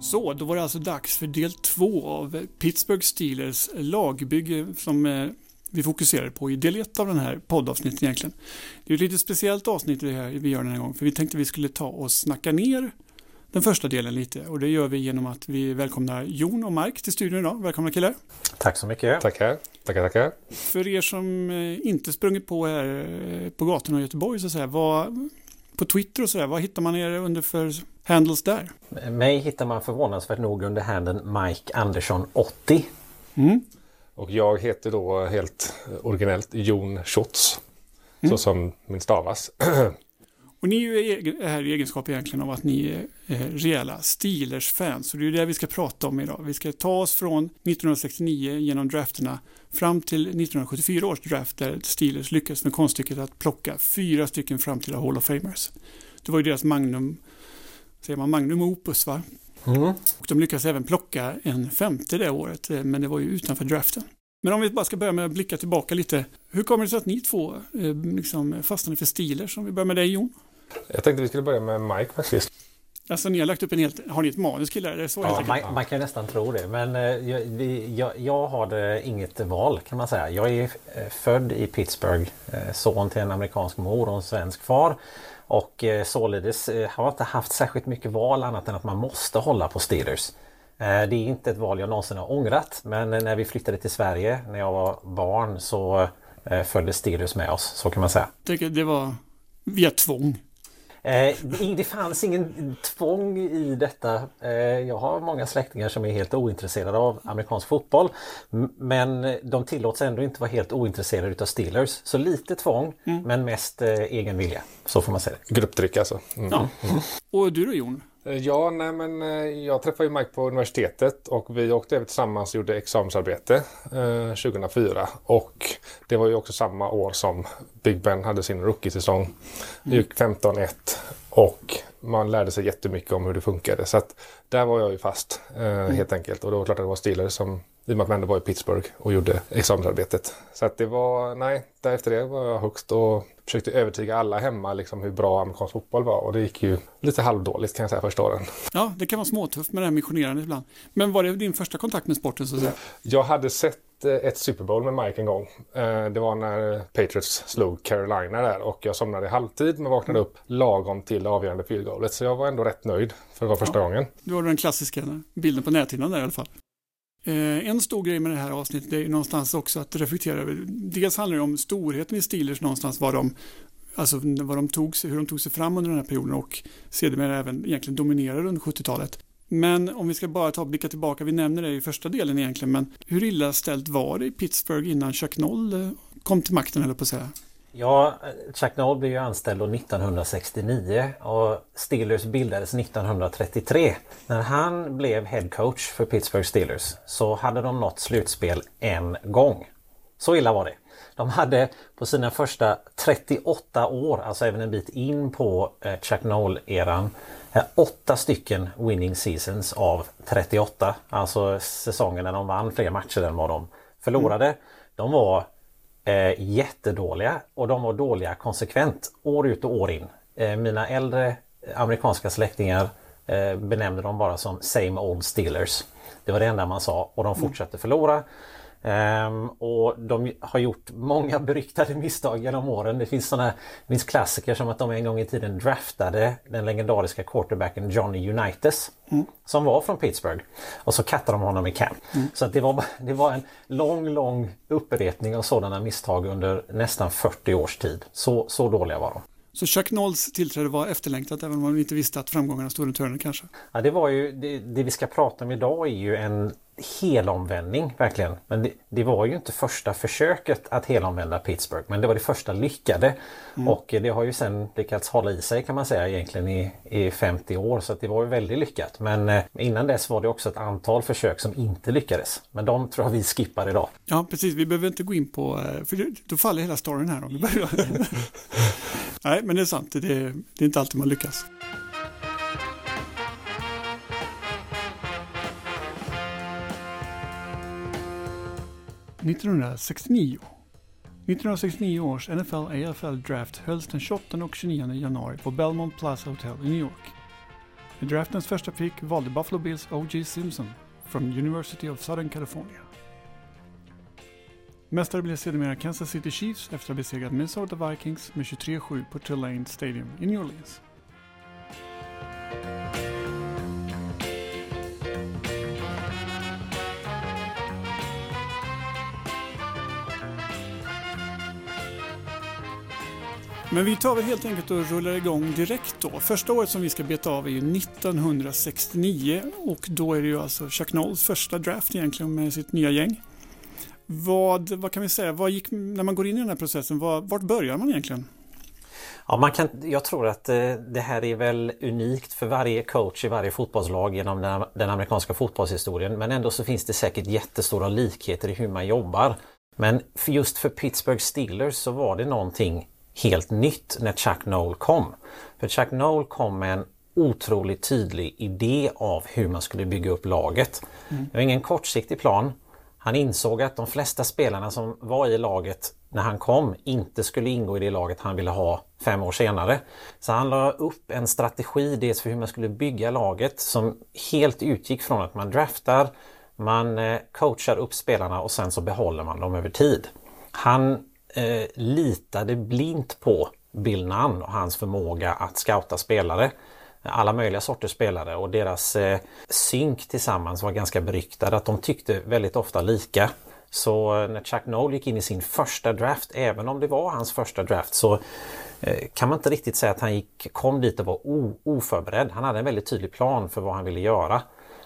Så, då var det alltså dags för del två av Pittsburgh Steelers lagbygge som eh, vi fokuserade på i del ett av den här poddavsnittet egentligen. Det är ett lite speciellt avsnitt det här vi gör den här gången för vi tänkte vi skulle ta och snacka ner den första delen lite och det gör vi genom att vi välkomnar Jon och Mark till studion idag. Välkomna killar! Tack så mycket! Tackar! Tackar, tackar! För er som eh, inte sprungit på här eh, på gatorna i Göteborg så att säga, vad, på Twitter och sådär, vad hittar man er under för handles där? Mig hittar man förvånansvärt nog under handeln Mike Andersson 80. Mm. Och jag heter då helt originellt Jon Schutz. Mm. Så som min stavas. Och ni är ju här i egenskap egentligen av att ni är rejäla Steelers-fans. Och det är det vi ska prata om idag. Vi ska ta oss från 1969 genom drafterna fram till 1974 års draft där Steelers lyckades med konststycket att plocka fyra stycken framtida Hall of Famers. Det var ju deras magnum, säger man magnum opus va? Mm. Och de lyckades även plocka en femte det året, eh, men det var ju utanför draften. Men om vi bara ska börja med att blicka tillbaka lite. Hur kommer det sig att ni två eh, liksom fastnade för Steelers? Om vi börjar med dig Jon? Jag tänkte vi skulle börja med Mike faktiskt. Alltså ni har lagt upp en helt, har ni ett manus killar? Det så ja, man, man, kan nästan tro det. Men eh, jag, vi, jag, jag har inget val kan man säga. Jag är eh, född i Pittsburgh. Eh, son till en amerikansk mor och en svensk far. Och eh, således eh, har jag inte haft särskilt mycket val annat än att man måste hålla på Steelers. Eh, det är inte ett val jag någonsin har ångrat. Men när vi flyttade till Sverige när jag var barn så eh, följde Steelers med oss. Så kan man säga. Det var via tvång. Eh, det fanns ingen tvång i detta. Eh, jag har många släktingar som är helt ointresserade av amerikansk fotboll. Men de tillåts ändå inte vara helt ointresserade utav Steelers. Så lite tvång mm. men mest eh, egen vilja. Så får man säga det. Grupptryck alltså. Mm. Ja. Mm. Och du då Jon? Ja, nej men jag träffade ju Mike på universitetet och vi åkte över tillsammans och gjorde examensarbete eh, 2004. Och det var ju också samma år som Big Ben hade sin rookie-säsong. Det gick 15-1 och man lärde sig jättemycket om hur det funkade. Så att där var jag ju fast eh, mm. helt enkelt. Och då var det klart att det var Steelers som i och med att vi ändå var i Pittsburgh och gjorde examensarbetet. Så att det var, nej, därefter det var jag högst och försökte övertyga alla hemma liksom hur bra amerikansk fotboll var. Och det gick ju lite halvdåligt kan jag säga första åren. Ja, det kan vara småtufft med det här missionerandet ibland. Men var det din första kontakt med sporten så att säga? Jag hade sett Eh, ett Super Bowl med Mike en gång. Eh, det var när Patriots slog Carolina där och jag somnade i halvtid men vaknade upp lagom till det avgörande fyrgålet. Så jag var ändå rätt nöjd för att vara första ja, gången. Du har den klassiska bilden på näthinnan där i alla fall. Eh, en stor grej med det här avsnittet är ju någonstans också att reflektera över. Dels handlar det om storheten i Steelers någonstans, vad de, alltså vad de tog sig, hur de tog sig fram under den här perioden och sedermera även egentligen dominerade under 70-talet. Men om vi ska bara ta och blicka tillbaka, vi nämner det i första delen egentligen, men hur illa ställt var det i Pittsburgh innan Chuck Noll eh, kom till makten, eller på att säga? Ja, Chuck Noll blev ju anställd 1969 och Steelers bildades 1933. När han blev head coach för Pittsburgh Steelers så hade de nått slutspel en gång. Så illa var det. De hade på sina första 38 år, alltså även en bit in på eh, Chuck Noll-eran, åtta stycken winning seasons av 38. Alltså säsongen när de vann fler matcher än vad de förlorade. Mm. De var eh, jättedåliga och de var dåliga konsekvent år ut och år in. Eh, mina äldre amerikanska släktingar eh, benämnde dem bara som same old Steelers. Det var det enda man sa och de fortsatte förlora. Um, och de har gjort många beryktade misstag genom åren. Det finns sådana finns klassiker som att de en gång i tiden draftade den legendariska quarterbacken Johnny Unitas. Mm. Som var från Pittsburgh. Och så kattade de honom i camp. Mm. Så att det, var, det var en lång, lång upprepning av sådana misstag under nästan 40 års tid. Så, så dåliga var de. Så Chuck Nolls tillträde var efterlängtat även om man inte visste att framgångarna stod runt hörnet kanske? Ja, det var ju det, det vi ska prata om idag är ju en helomvändning verkligen. Men det, det, var ju inte första försöket att helomvända Pittsburgh men det var det första lyckade. Mm. Och det har ju sen lyckats hålla i sig kan man säga egentligen i, i 50 år så det var ju väldigt lyckat. Men eh, innan dess var det också ett antal försök som inte lyckades. Men de tror jag vi skippar idag. Ja precis, vi behöver inte gå in på, eh, för då faller hela storyn här om vi börjar. Nej men det är sant, det, det är inte alltid man lyckas. 1969. 1969 års NFL-AFL Draft hölls den 28 och 29 januari på Belmont Plaza Hotel i New York. I draftens första pick valde Buffalo Bills O.J. Simpson från University of Southern California. Mästare blev sedermera Kansas City Chiefs efter att ha besegrat Minnesota Vikings med 23-7 på Tulane Stadium i New Orleans. Men vi tar väl helt enkelt och rullar igång direkt då. Första året som vi ska beta av är ju 1969 och då är det ju alltså Chuck Knowles första draft egentligen med sitt nya gäng. Vad, vad kan vi säga, vad gick, när man går in i den här processen, vad, vart börjar man egentligen? Ja, man kan, jag tror att eh, det här är väl unikt för varje coach i varje fotbollslag genom den, den amerikanska fotbollshistorien. Men ändå så finns det säkert jättestora likheter i hur man jobbar. Men just för Pittsburgh Steelers så var det någonting helt nytt när Chuck Noll kom. För Chuck Noll kom med en otroligt tydlig idé av hur man skulle bygga upp laget. Mm. Det var ingen kortsiktig plan. Han insåg att de flesta spelarna som var i laget när han kom inte skulle ingå i det laget han ville ha fem år senare. Så han la upp en strategi dels för hur man skulle bygga laget som helt utgick från att man draftar, man eh, coachar upp spelarna och sen så behåller man dem över tid. Han eh, litade blint på Bill Nunn och hans förmåga att scouta spelare. Alla möjliga sorters spelare och deras eh, synk tillsammans var ganska beryktad. Att de tyckte väldigt ofta lika. Så eh, när Chuck Noll gick in i sin första draft, även om det var hans första draft, så eh, kan man inte riktigt säga att han gick, kom dit och var oförberedd. Han hade en väldigt tydlig plan för vad han ville göra.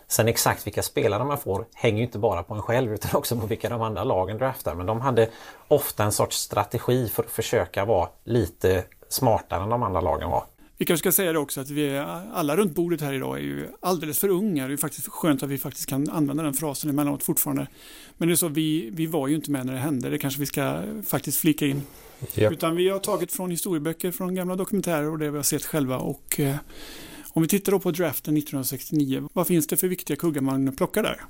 Sen exakt vilka spelare man får hänger inte bara på en själv utan också på vilka de andra lagen draftar. Men de hade ofta en sorts strategi för att försöka vara lite smartare än de andra lagen var. Vi kanske ska säga det också att vi är, alla runt bordet här idag är ju alldeles för unga. Det är faktiskt skönt att vi faktiskt kan använda den frasen emellanåt fortfarande. Men det är så, vi, vi var ju inte med när det hände. Det kanske vi ska faktiskt flika in. Yep. Utan vi har tagit från historieböcker, från gamla dokumentärer och det vi har sett själva. Och eh, om vi tittar då på draften 1969, vad finns det för viktiga kuggar man plockar där?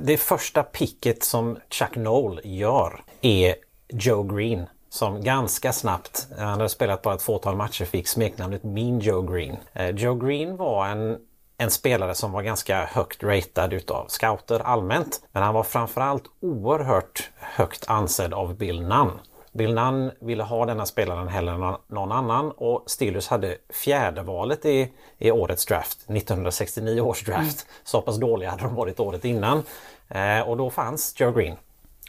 Det första picket som Chuck Noll gör är Joe Green som ganska snabbt, han hade spelat bara ett fåtal matcher, fick smeknamnet Mean Joe Green. Eh, Joe Green var en, en spelare som var ganska högt ratad utav scouter allmänt. Men han var framförallt oerhört högt ansedd av Bill Nunn. Bill Nunn ville ha denna spelaren hellre än någon annan och Steelers hade fjärde valet i, i årets draft, 1969 års draft. Mm. Så pass dåliga hade de varit året innan. Eh, och då fanns Joe Green.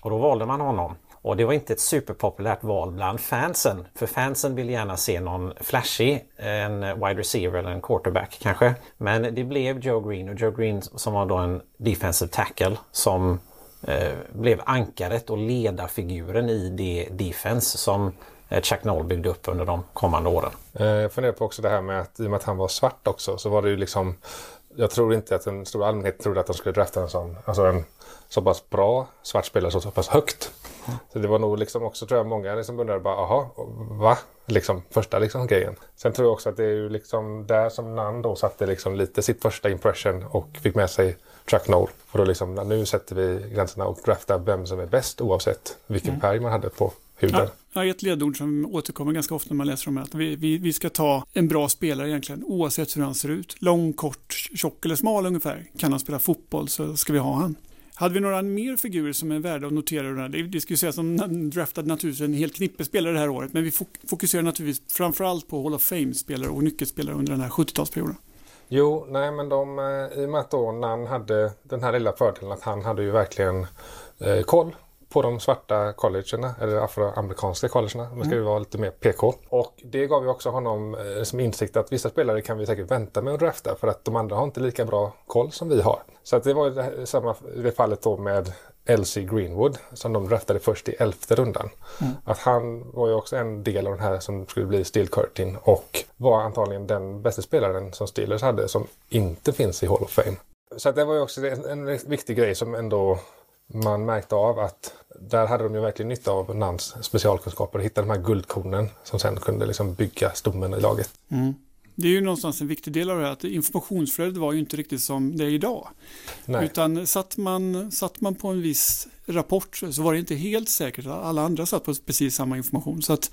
Och då valde man honom. Och det var inte ett superpopulärt val bland fansen. För fansen vill gärna se någon flashy, en wide receiver eller en quarterback kanske. Men det blev Joe Green och Joe Green som var då en defensive tackle som Eh, blev ankaret och ledarfiguren i det defense som eh, Chuck Noll byggde upp under de kommande åren. Eh, jag funderar på också det här med att i och med att han var svart också så var det ju liksom jag tror inte att den stora allmänheten trodde att de skulle drafta en sån, alltså en så pass bra svart spelare så, så pass högt. Så det var nog liksom också tror jag många liksom undrade bara, aha, va? Liksom första liksom grejen. Sen tror jag också att det är ju liksom där som Nan då satte liksom lite sitt första impression och fick med sig Chuck Noll. Och då liksom, nu sätter vi gränserna och draftar vem som är bäst oavsett vilken mm. färg man hade på huden. Ja, ett ledord som återkommer ganska ofta när man läser om det. Att vi, vi, vi ska ta en bra spelare egentligen oavsett hur han ser ut. Lång, kort, tjock eller smal ungefär. Kan han spela fotboll så ska vi ha han. Hade vi några mer figurer som är värda att notera? Det, det ska ju sägas som draftade naturligtvis en hel knippe spelare det här året. Men vi fokuserar naturligtvis framförallt på Hall of Fame-spelare och nyckelspelare under den här 70-talsperioden. Jo, nej men de, eh, i och med att då Nan hade den här lilla fördelen att han hade ju verkligen eh, koll på de svarta collegena, eller afroamerikanska collegena. Man ska ju mm. vara lite mer PK. Och det gav ju också honom eh, som insikt att vissa spelare kan vi säkert vänta med att drafta för att de andra har inte lika bra koll som vi har. Så att det var ju det, samma det fallet då med Elsie Greenwood som de draftade först i elfte rundan. Mm. Att han var ju också en del av den här som skulle bli Steel Curtin och var antagligen den bästa spelaren som Steelers hade som inte finns i Hall of Fame. Så det var ju också en, en viktig grej som ändå man märkte av att där hade de ju verkligen nytta av Nans specialkunskaper och hitta de här guldkornen som sen kunde liksom bygga stommen i laget. Mm. Det är ju någonstans en viktig del av det här att informationsflödet var ju inte riktigt som det är idag. Nej. Utan satt man, satt man på en viss rapport så var det inte helt säkert att alla andra satt på precis samma information. Så att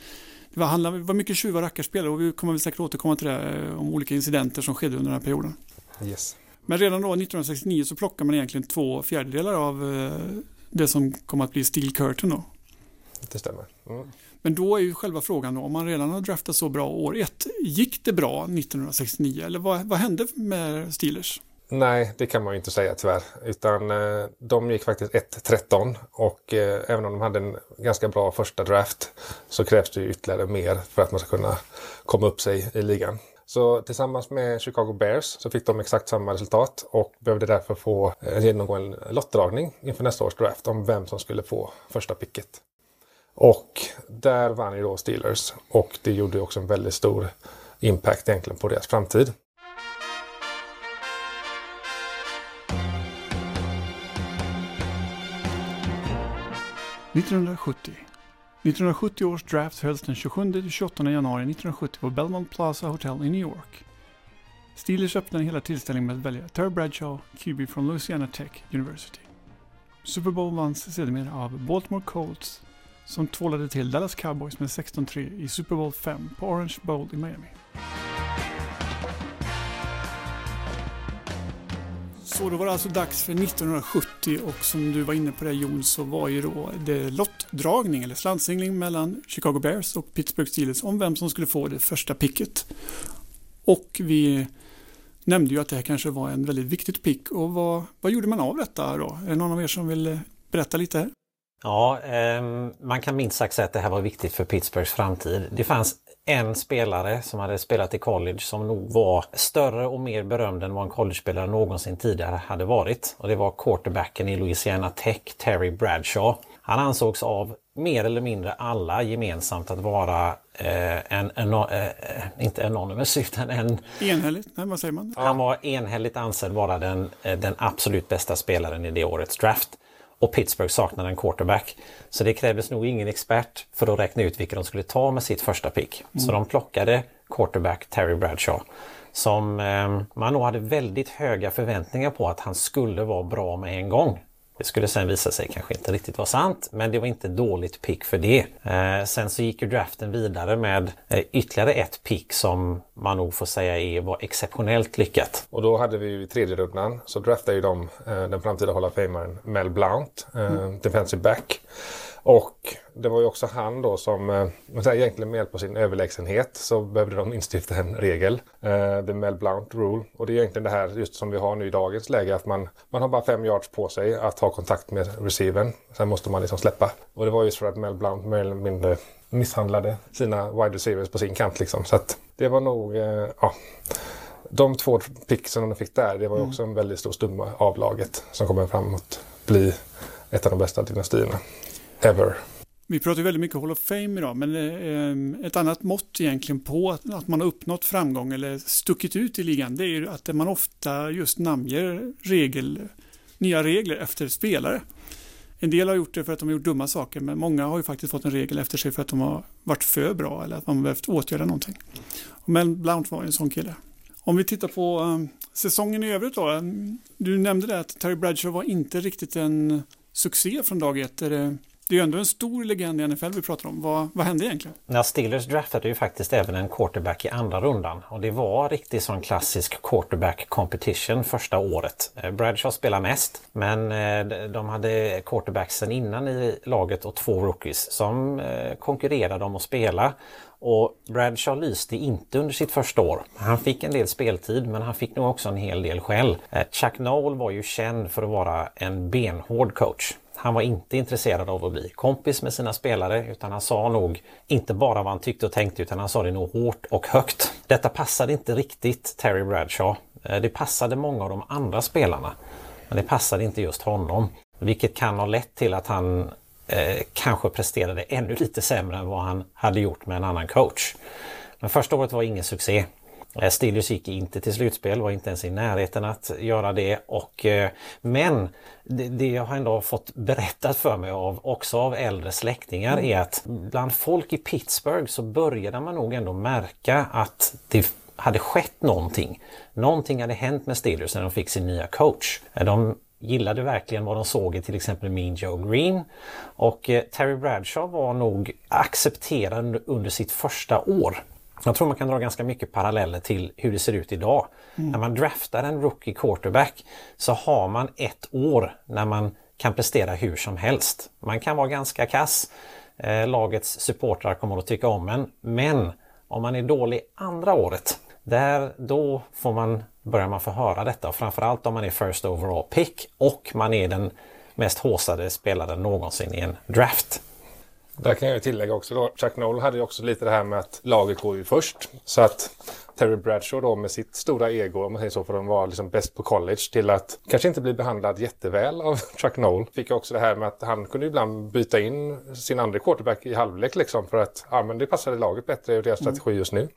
det var, handlade, det var mycket tjuvar och rackarspel och vi kommer väl säkert återkomma till det om olika incidenter som skedde under den här perioden. Yes. Men redan då 1969 så plockar man egentligen två fjärdedelar av eh, det som kommer att bli Steel Curtain då. Det stämmer. Mm. Men då är ju själva frågan då, om man redan har draftat så bra år ett, gick det bra 1969 eller vad, vad hände med Steelers? Nej, det kan man ju inte säga tyvärr. Utan eh, de gick faktiskt 1-13 och eh, även om de hade en ganska bra första draft så krävs det ju ytterligare mer för att man ska kunna komma upp sig i ligan. Så tillsammans med Chicago Bears så fick de exakt samma resultat och behövde därför få eh, genomgå en lottdragning inför nästa års draft om vem som skulle få första picket. Och där vann ju då Steelers och det gjorde också en väldigt stor impact egentligen på deras framtid. –1970. 1970 års draft hölls den 27-28 januari 1970 på Belmont Plaza Hotel i New York. Steelers öppnade hela tillställningen med att välja Terry Bradshaw, QB från Louisiana Tech University. Super Bowl vanns sedermera av Baltimore Colts som tvålade till Dallas Cowboys med 16-3 i Super Bowl 5 på Orange Bowl i Miami. Så då var det alltså dags för 1970 och som du var inne på det Jon så var ju då det lottdragning eller slantsingling mellan Chicago Bears och Pittsburgh Steelers om vem som skulle få det första picket. Och vi nämnde ju att det här kanske var en väldigt viktigt pick och vad, vad gjorde man av detta då? Är det någon av er som vill berätta lite? Här? Ja, eh, man kan minst sagt säga att det här var viktigt för Pittsburghs framtid. Det fanns en spelare som hade spelat i college som nog var större och mer berömd än vad en college-spelare någonsin tidigare hade varit. Och det var quarterbacken i Louisiana Tech, Terry Bradshaw. Han ansågs av mer eller mindre alla gemensamt att vara eh, en, en eh, inte anonymous utan en... Enhälligt? Nej, vad säger man? Han var enhälligt ansedd vara den, eh, den absolut bästa spelaren i det årets draft och Pittsburgh saknade en quarterback. Så det krävdes nog ingen expert för att räkna ut vilka de skulle ta med sitt första pick. Mm. Så de plockade quarterback Terry Bradshaw som eh, man nog hade väldigt höga förväntningar på att han skulle vara bra med en gång. Det skulle sen visa sig kanske inte riktigt vara sant, men det var inte dåligt pick för det. Eh, sen så gick ju draften vidare med eh, ytterligare ett pick som man nog får säga är, var exceptionellt lyckat. Och då hade vi ju i tredje rundan så draftade ju de eh, den framtida Hall of Famern Mel Blount, eh, mm. defensive back. Och det var ju också han då som, eh, säger, egentligen med hjälp av sin överlägsenhet så behövde de instifta en regel. Eh, the Mel Blount Rule. Och det är egentligen det här just som vi har nu i dagens läge att man, man har bara fem yards på sig att ha kontakt med receiven. Sen måste man liksom släppa. Och det var just för att Mel Blount mer eller mindre misshandlade sina wide receivers på sin kant liksom. Så att det var nog, eh, ja. De två picksen de fick där, det var ju mm. också en väldigt stor stumma av laget som kommer framåt bli ett av de bästa dynastierna ever. Vi pratar väldigt mycket Hall of Fame idag, men ehm, ett annat mått egentligen på att, man har uppnått framgång eller stuckit ut i ligan, det är ju att man ofta just namnger regel, nya regler efter spelare. En del har gjort det för att de har gjort dumma saker, men många har ju faktiskt fått en regel efter sig för att de har varit för bra eller att man har behövt åtgärda någonting. Men Blount var en sån kille. Om vi tittar på ehm, säsongen i övrigt då. Ehm, du nämnde det att Terry Bradshaw var inte riktigt en succé från dag ett. Är det, det är ju ändå en stor legend i NFL vi pratar om. Vad, vad hände egentligen? Ja, Steelers draftade ju faktiskt även en quarterback i andra rundan och det var riktigt sån klassisk quarterback competition första året. Eh, Bradshaw spelade mest men eh, de hade quarterbacksen innan i laget och två rookies som eh, konkurrerade om att spela. Och Bradshaw lyste inte under sitt första år. Han fick en del speltid men han fick nog också en hel del skäll. Eh, Chuck Noll var ju känd för att vara en benhård coach. Han var inte intresserad av att bli kompis med sina spelare utan han sa nog inte bara vad han tyckte och tänkte utan han sa det nog hårt och högt. Detta passade inte riktigt Terry Bradshaw. Eh, det passade många av de andra spelarna. Men det passade inte just honom. Vilket kan ha lett till att han eh, kanske presterade ännu lite sämre än vad han hade gjort med en annan coach. Men första året var ingen succé. Eh, Steelers gick inte till slutspel, var inte ens i närheten att göra det. Och, eh, men det, det jag har ändå fått berättat för mig av, också av äldre släktingar, mm. är att bland folk i Pittsburgh så började man nog ändå märka att det hade skett någonting. Någonting hade hänt med Steelers när de fick sin nya coach. De gillade verkligen vad de såg i till exempel Mean Joe Green. Och Terry Bradshaw var nog accepterad under sitt första år Jag tror man kan dra ganska mycket paralleller till hur det ser ut idag. Mm. När man draftar en rookie quarterback så har man ett år när man kan prestera hur som helst. Man kan vara ganska kass. Eh, lagets supportrar kommer att tycka om en. Men om man är dålig andra året, där då får man, börjar man få höra detta. Och framförallt om man är first overall pick och man är den mest håsade spelaren någonsin i en draft. Där kan jag tillägga också då, Chuck Noll hade ju också lite det här med att laget går ju först. Så att Terry Bradshaw då med sitt stora ego, om man säger så, för att vara liksom bäst på college, till att kanske inte bli behandlad jätteväl av Chuck Noll. Fick också det här med att han kunde ibland byta in sin andra quarterback i halvlek liksom för att ja, men det passade laget bättre i deras strategi just nu.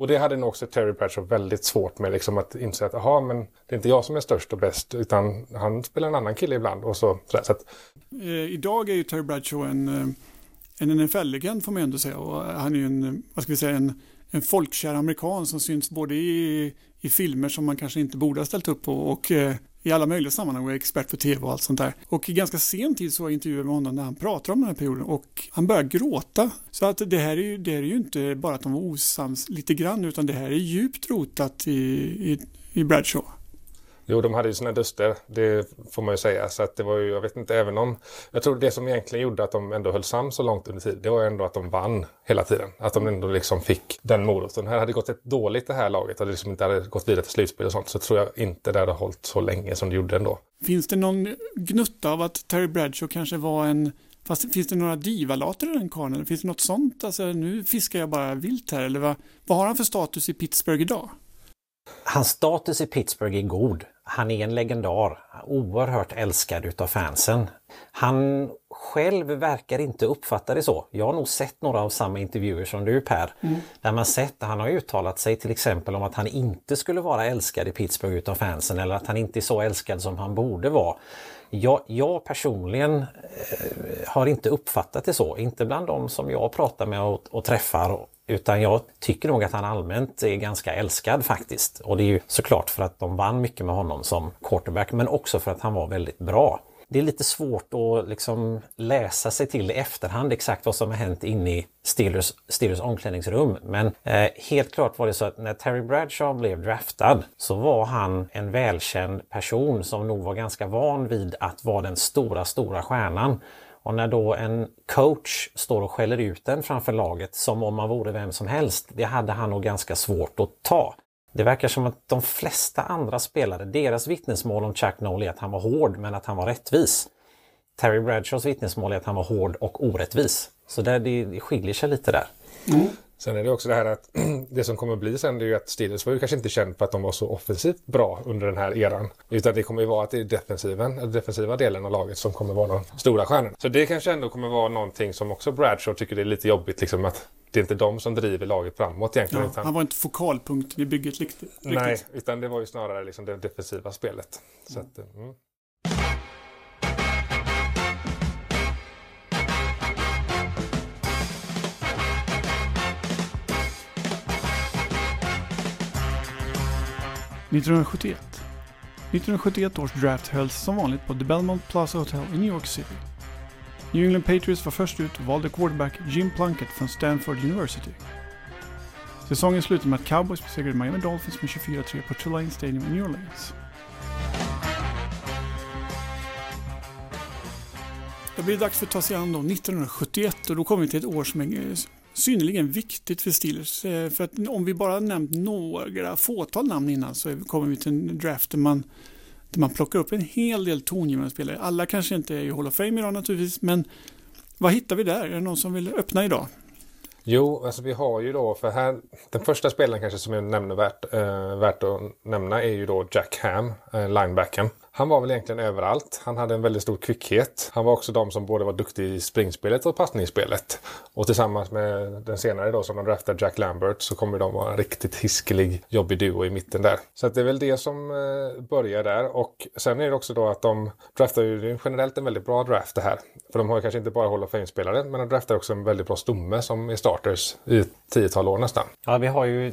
Och det hade nog också Terry Bradshaw väldigt svårt med, liksom att inse att aha, men det är inte jag som är störst och bäst, utan han spelar en annan kille ibland. Och så, så, så att... eh, idag är ju Terry Bradshaw en eh, en NFL-legend får man ändå säga. Och eh, han är ju en, eh, vad ska vi säga, en, en folkkär amerikan som syns både i, i filmer som man kanske inte borde ha ställt upp på och eh, i alla möjliga sammanhang och är expert för tv och allt sånt där. Och i ganska sen tid så intervjuade med honom när han pratar om den här perioden och han börjar gråta. Så att det här är ju, det här är ju inte bara att de var osams lite grann utan det här är djupt rotat i, i, i Bradshaw. Jo, de hade ju sina duster, det får man ju säga. Så att det var ju, jag vet inte, även om... Jag tror det som egentligen gjorde att de ändå höll sams så långt under tid, det var ändå att de vann hela tiden. Att de ändå liksom fick den moroten. Här hade gått ett dåligt det här laget, hade liksom inte hade gått vidare till slutspel och sånt, så tror jag inte det hade hållit så länge som det gjorde ändå. Finns det någon gnutta av att Terry Bradshaw kanske var en Fast finns det några divalater i den karln? Finns det något sånt? Alltså, nu fiskar jag bara vilt här. Eller vad, vad har han för status i Pittsburgh idag? Hans status i Pittsburgh är god. Han är en legendar, oerhört älskad utav fansen. Han själv verkar inte uppfatta det så. Jag har nog sett några av samma intervjuer som du Per. Mm. Där man sett, han har uttalat sig till exempel om att han inte skulle vara älskad i Pittsburgh utav fansen eller att han inte är så älskad som han borde vara. Jag, jag personligen eh, har inte uppfattat det så, inte bland de som jag pratar med och, och träffar utan jag tycker nog att han allmänt är ganska älskad faktiskt. Och det är ju såklart för att de vann mycket med honom som quarterback men också för att han var väldigt bra. Det är lite svårt att liksom läsa sig till i efterhand exakt vad som har hänt inne i Steelers, Steelers omklädningsrum. Men eh, helt klart var det så att när Terry Bradshaw blev draftad så var han en välkänd person som nog var ganska van vid att vara den stora, stora stjärnan. Och när då en coach står och skäller ut den framför laget som om man vore vem som helst, det hade han nog ganska svårt att ta. Det verkar som att de flesta andra spelare, deras vittnesmål om Chuck Noll är att han var hård men att han var rättvis. Terry Bradshaws vittnesmål är att han var hård och orättvis. Så där, det, det skiljer sig lite där. Mm. Sen är det också det här att det som kommer bli sen är ju att Steelers var ju kanske inte känd på att de var så offensivt bra under den här eran. Utan det kommer ju vara att det är defensiven, defensiva delen av laget som kommer vara de stora stjärnorna. Så det kanske ändå kommer vara någonting som också Bradshaw tycker det är lite jobbigt liksom att det är inte de som driver laget framåt egentligen. Ja, utan... Han var inte fokalpunkten i bygget riktigt. Nej, utan det var ju snarare liksom det defensiva spelet. Så att, mm. 1971. 1971 års draft hölls som vanligt på The Belmont Plaza Hotel i New York City. New England Patriots var först ut och valde quarterback Jim Plunkett från Stanford University. Säsongen slutade med att Cowboys besegrade Miami Dolphins med 24-3 på Tulane Stadium i New Orleans. Det blir dags för att ta sig an då 1971 och då kommer vi till ett år som är eh, synnerligen viktigt för Steelers. Eh, för att om vi bara nämnt några fåtal namn innan så kommer vi till en draft där man, där man plockar upp en hel del tongivande spelare. Alla kanske inte är i Hall of Fame idag naturligtvis, men vad hittar vi där? Är det någon som vill öppna idag? Jo, alltså vi har ju då, för här, den första spelaren kanske som är nämnvärt, eh, värt att nämna är ju då Jack Ham, eh, linebacken. Han var väl egentligen överallt. Han hade en väldigt stor kvickhet. Han var också de som både var duktig i springspelet och passningsspelet. Och tillsammans med den senare då som de draftade Jack Lambert så kommer de vara en riktigt hiskelig jobbig duo i mitten där. Så det är väl det som eh, börjar där. Och sen är det också då att de draftar ju generellt en väldigt bra draft det här. För de har ju kanske inte bara Hall of Fame-spelare men de draftar också en väldigt bra stomme som är starters i ett tiotal år nästan. Ja, vi har ju eh,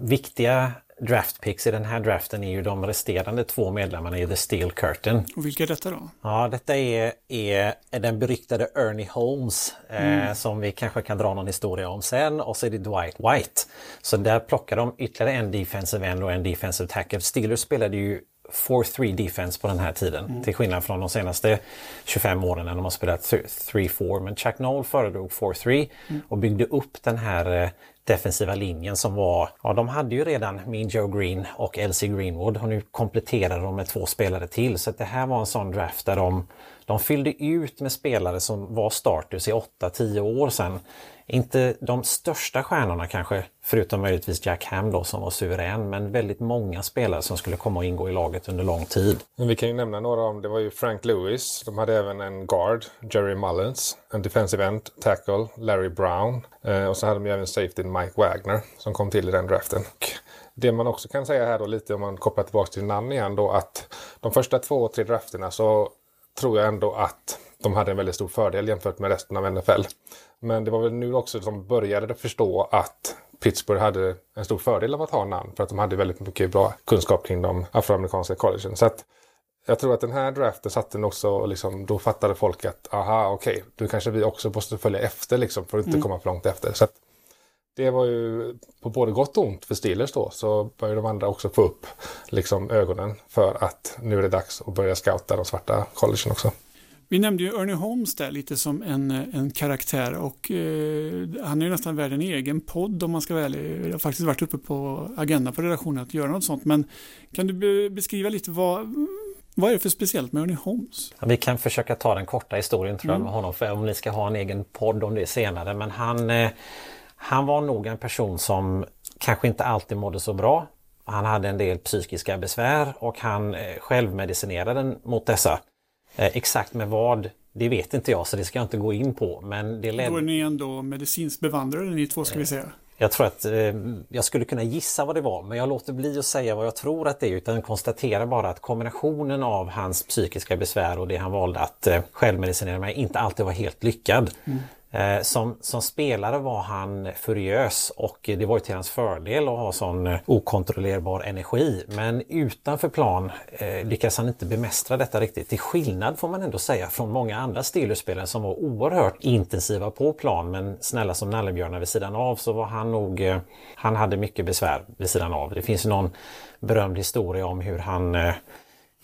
viktiga draftpicks i den här draften är ju de resterande två medlemmarna i The Steel Curtain. Och vilka är detta då? Ja, detta är, är den beryktade Ernie Holmes mm. eh, som vi kanske kan dra någon historia om sen och så är det Dwight White. Så där plockar de ytterligare en defensive end och en defensive tackle. Steelers spelade ju 4-3 defense på den här tiden. Mm. Till skillnad från de senaste 25 åren när de har spelat 3-4. Men Chuck Noll föredrog 4-3 mm. och byggde upp den här eh, defensiva linjen som var, ja de hade ju redan Mean Joe Green och Elsie Greenwood och nu kompletterade de med två spelare till. Så det här var en sån draft där de, de fyllde ut med spelare som var starters i 8-10 år sedan. Inte de största stjärnorna kanske, förutom möjligtvis Jack Ham då som var suverän, men väldigt många spelare som skulle komma och ingå i laget under lång tid. Men vi kan ju nämna några om, det var ju Frank Lewis, de hade även en guard, Jerry Mullins, en defensive end, tackle, Larry Brown eh, och så hade de ju även safety Mike Wagner som kom till i den draften. Det man också kan säga här då lite om man kopplar tillbaka till namn igen då att de första två, tre drafterna så tror jag ändå att de hade en väldigt stor fördel jämfört med resten av NFL. Men det var väl nu också som började förstå att Pittsburgh hade en stor fördel av att ha namn för att de hade väldigt mycket bra kunskap kring de afroamerikanska collegen. Så att jag tror att den här draften satte också, liksom, då fattade folk att aha, okej, okay, då kanske vi också måste följa efter liksom, för att inte mm. komma för långt efter. Så det var ju på både gott och ont för Steelers då så började de andra också få upp liksom, ögonen för att nu är det dags att börja scouta de svarta collegen också. Vi nämnde ju Ernie Holmes där lite som en, en karaktär och eh, han är ju nästan värd en egen podd om man ska vara ärlig. Jag har faktiskt varit uppe på agendan på redaktionen att göra något sånt. Men kan du be beskriva lite vad, vad är det för speciellt med Ernie Holmes? Ja, vi kan försöka ta den korta historien tror jag mm. med honom för om ni ska ha en egen podd om det senare. Men han, eh, han var nog en person som kanske inte alltid mådde så bra. Han hade en del psykiska besvär och han eh, självmedicinerade mot dessa. Eh, exakt med vad, det vet inte jag så det ska jag inte gå in på. Men det led... Då är ni ändå medicinskt bevandrade ni två ska vi säga. Jag tror att eh, jag skulle kunna gissa vad det var men jag låter bli att säga vad jag tror att det är utan konstaterar bara att kombinationen av hans psykiska besvär och det han valde att eh, självmedicinera med inte alltid var helt lyckad. Mm. Eh, som, som spelare var han furiös och det var ju till hans fördel att ha sån eh, okontrollerbar energi. Men utanför plan eh, lyckas han inte bemästra detta riktigt. Till skillnad får man ändå säga från många andra Steelers-spelare som var oerhört intensiva på plan men snälla som nallebjörnar vid sidan av så var han nog, eh, han hade mycket besvär vid sidan av. Det finns någon berömd historia om hur han eh,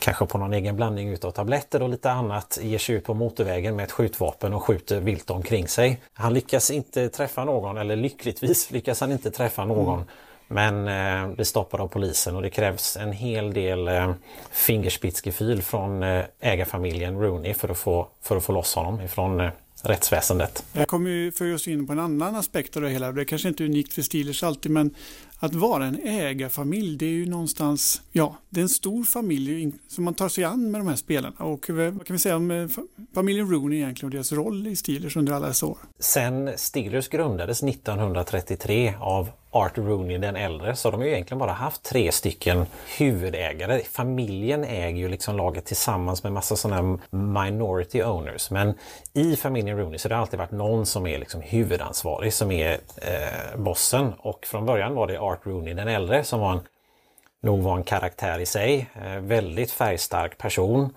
kanske på någon egen blandning utav tabletter och lite annat, ger sig ut på motorvägen med ett skjutvapen och skjuter vilt omkring sig. Han lyckas inte träffa någon, eller lyckligtvis lyckas han inte träffa någon. Mm. Men eh, blir stoppad av polisen och det krävs en hel del eh, fingerspitzgefühl från eh, ägarfamiljen Rooney för att få, för att få loss honom ifrån eh, rättsväsendet. Jag kommer ju för oss in på en annan aspekt av det hela. Det är kanske inte är unikt för Steelers alltid men att vara en ägarfamilj det är ju någonstans, ja, det är en stor familj som man tar sig an med de här spelarna. Och eh, vad kan vi säga om eh, familjen Rooney egentligen och deras roll i Steelers under alla dessa år? Sen Steelers grundades 1933 av Art Rooney den äldre så har de ju egentligen bara haft tre stycken huvudägare. Familjen äger ju liksom laget tillsammans med massa sådana minority owners. Men i familjen Rooney så har det alltid varit någon som är liksom huvudansvarig som är eh, bossen. Och från början var det Art Rooney den äldre som var en, nog var en karaktär i sig. Eh, väldigt färgstark person.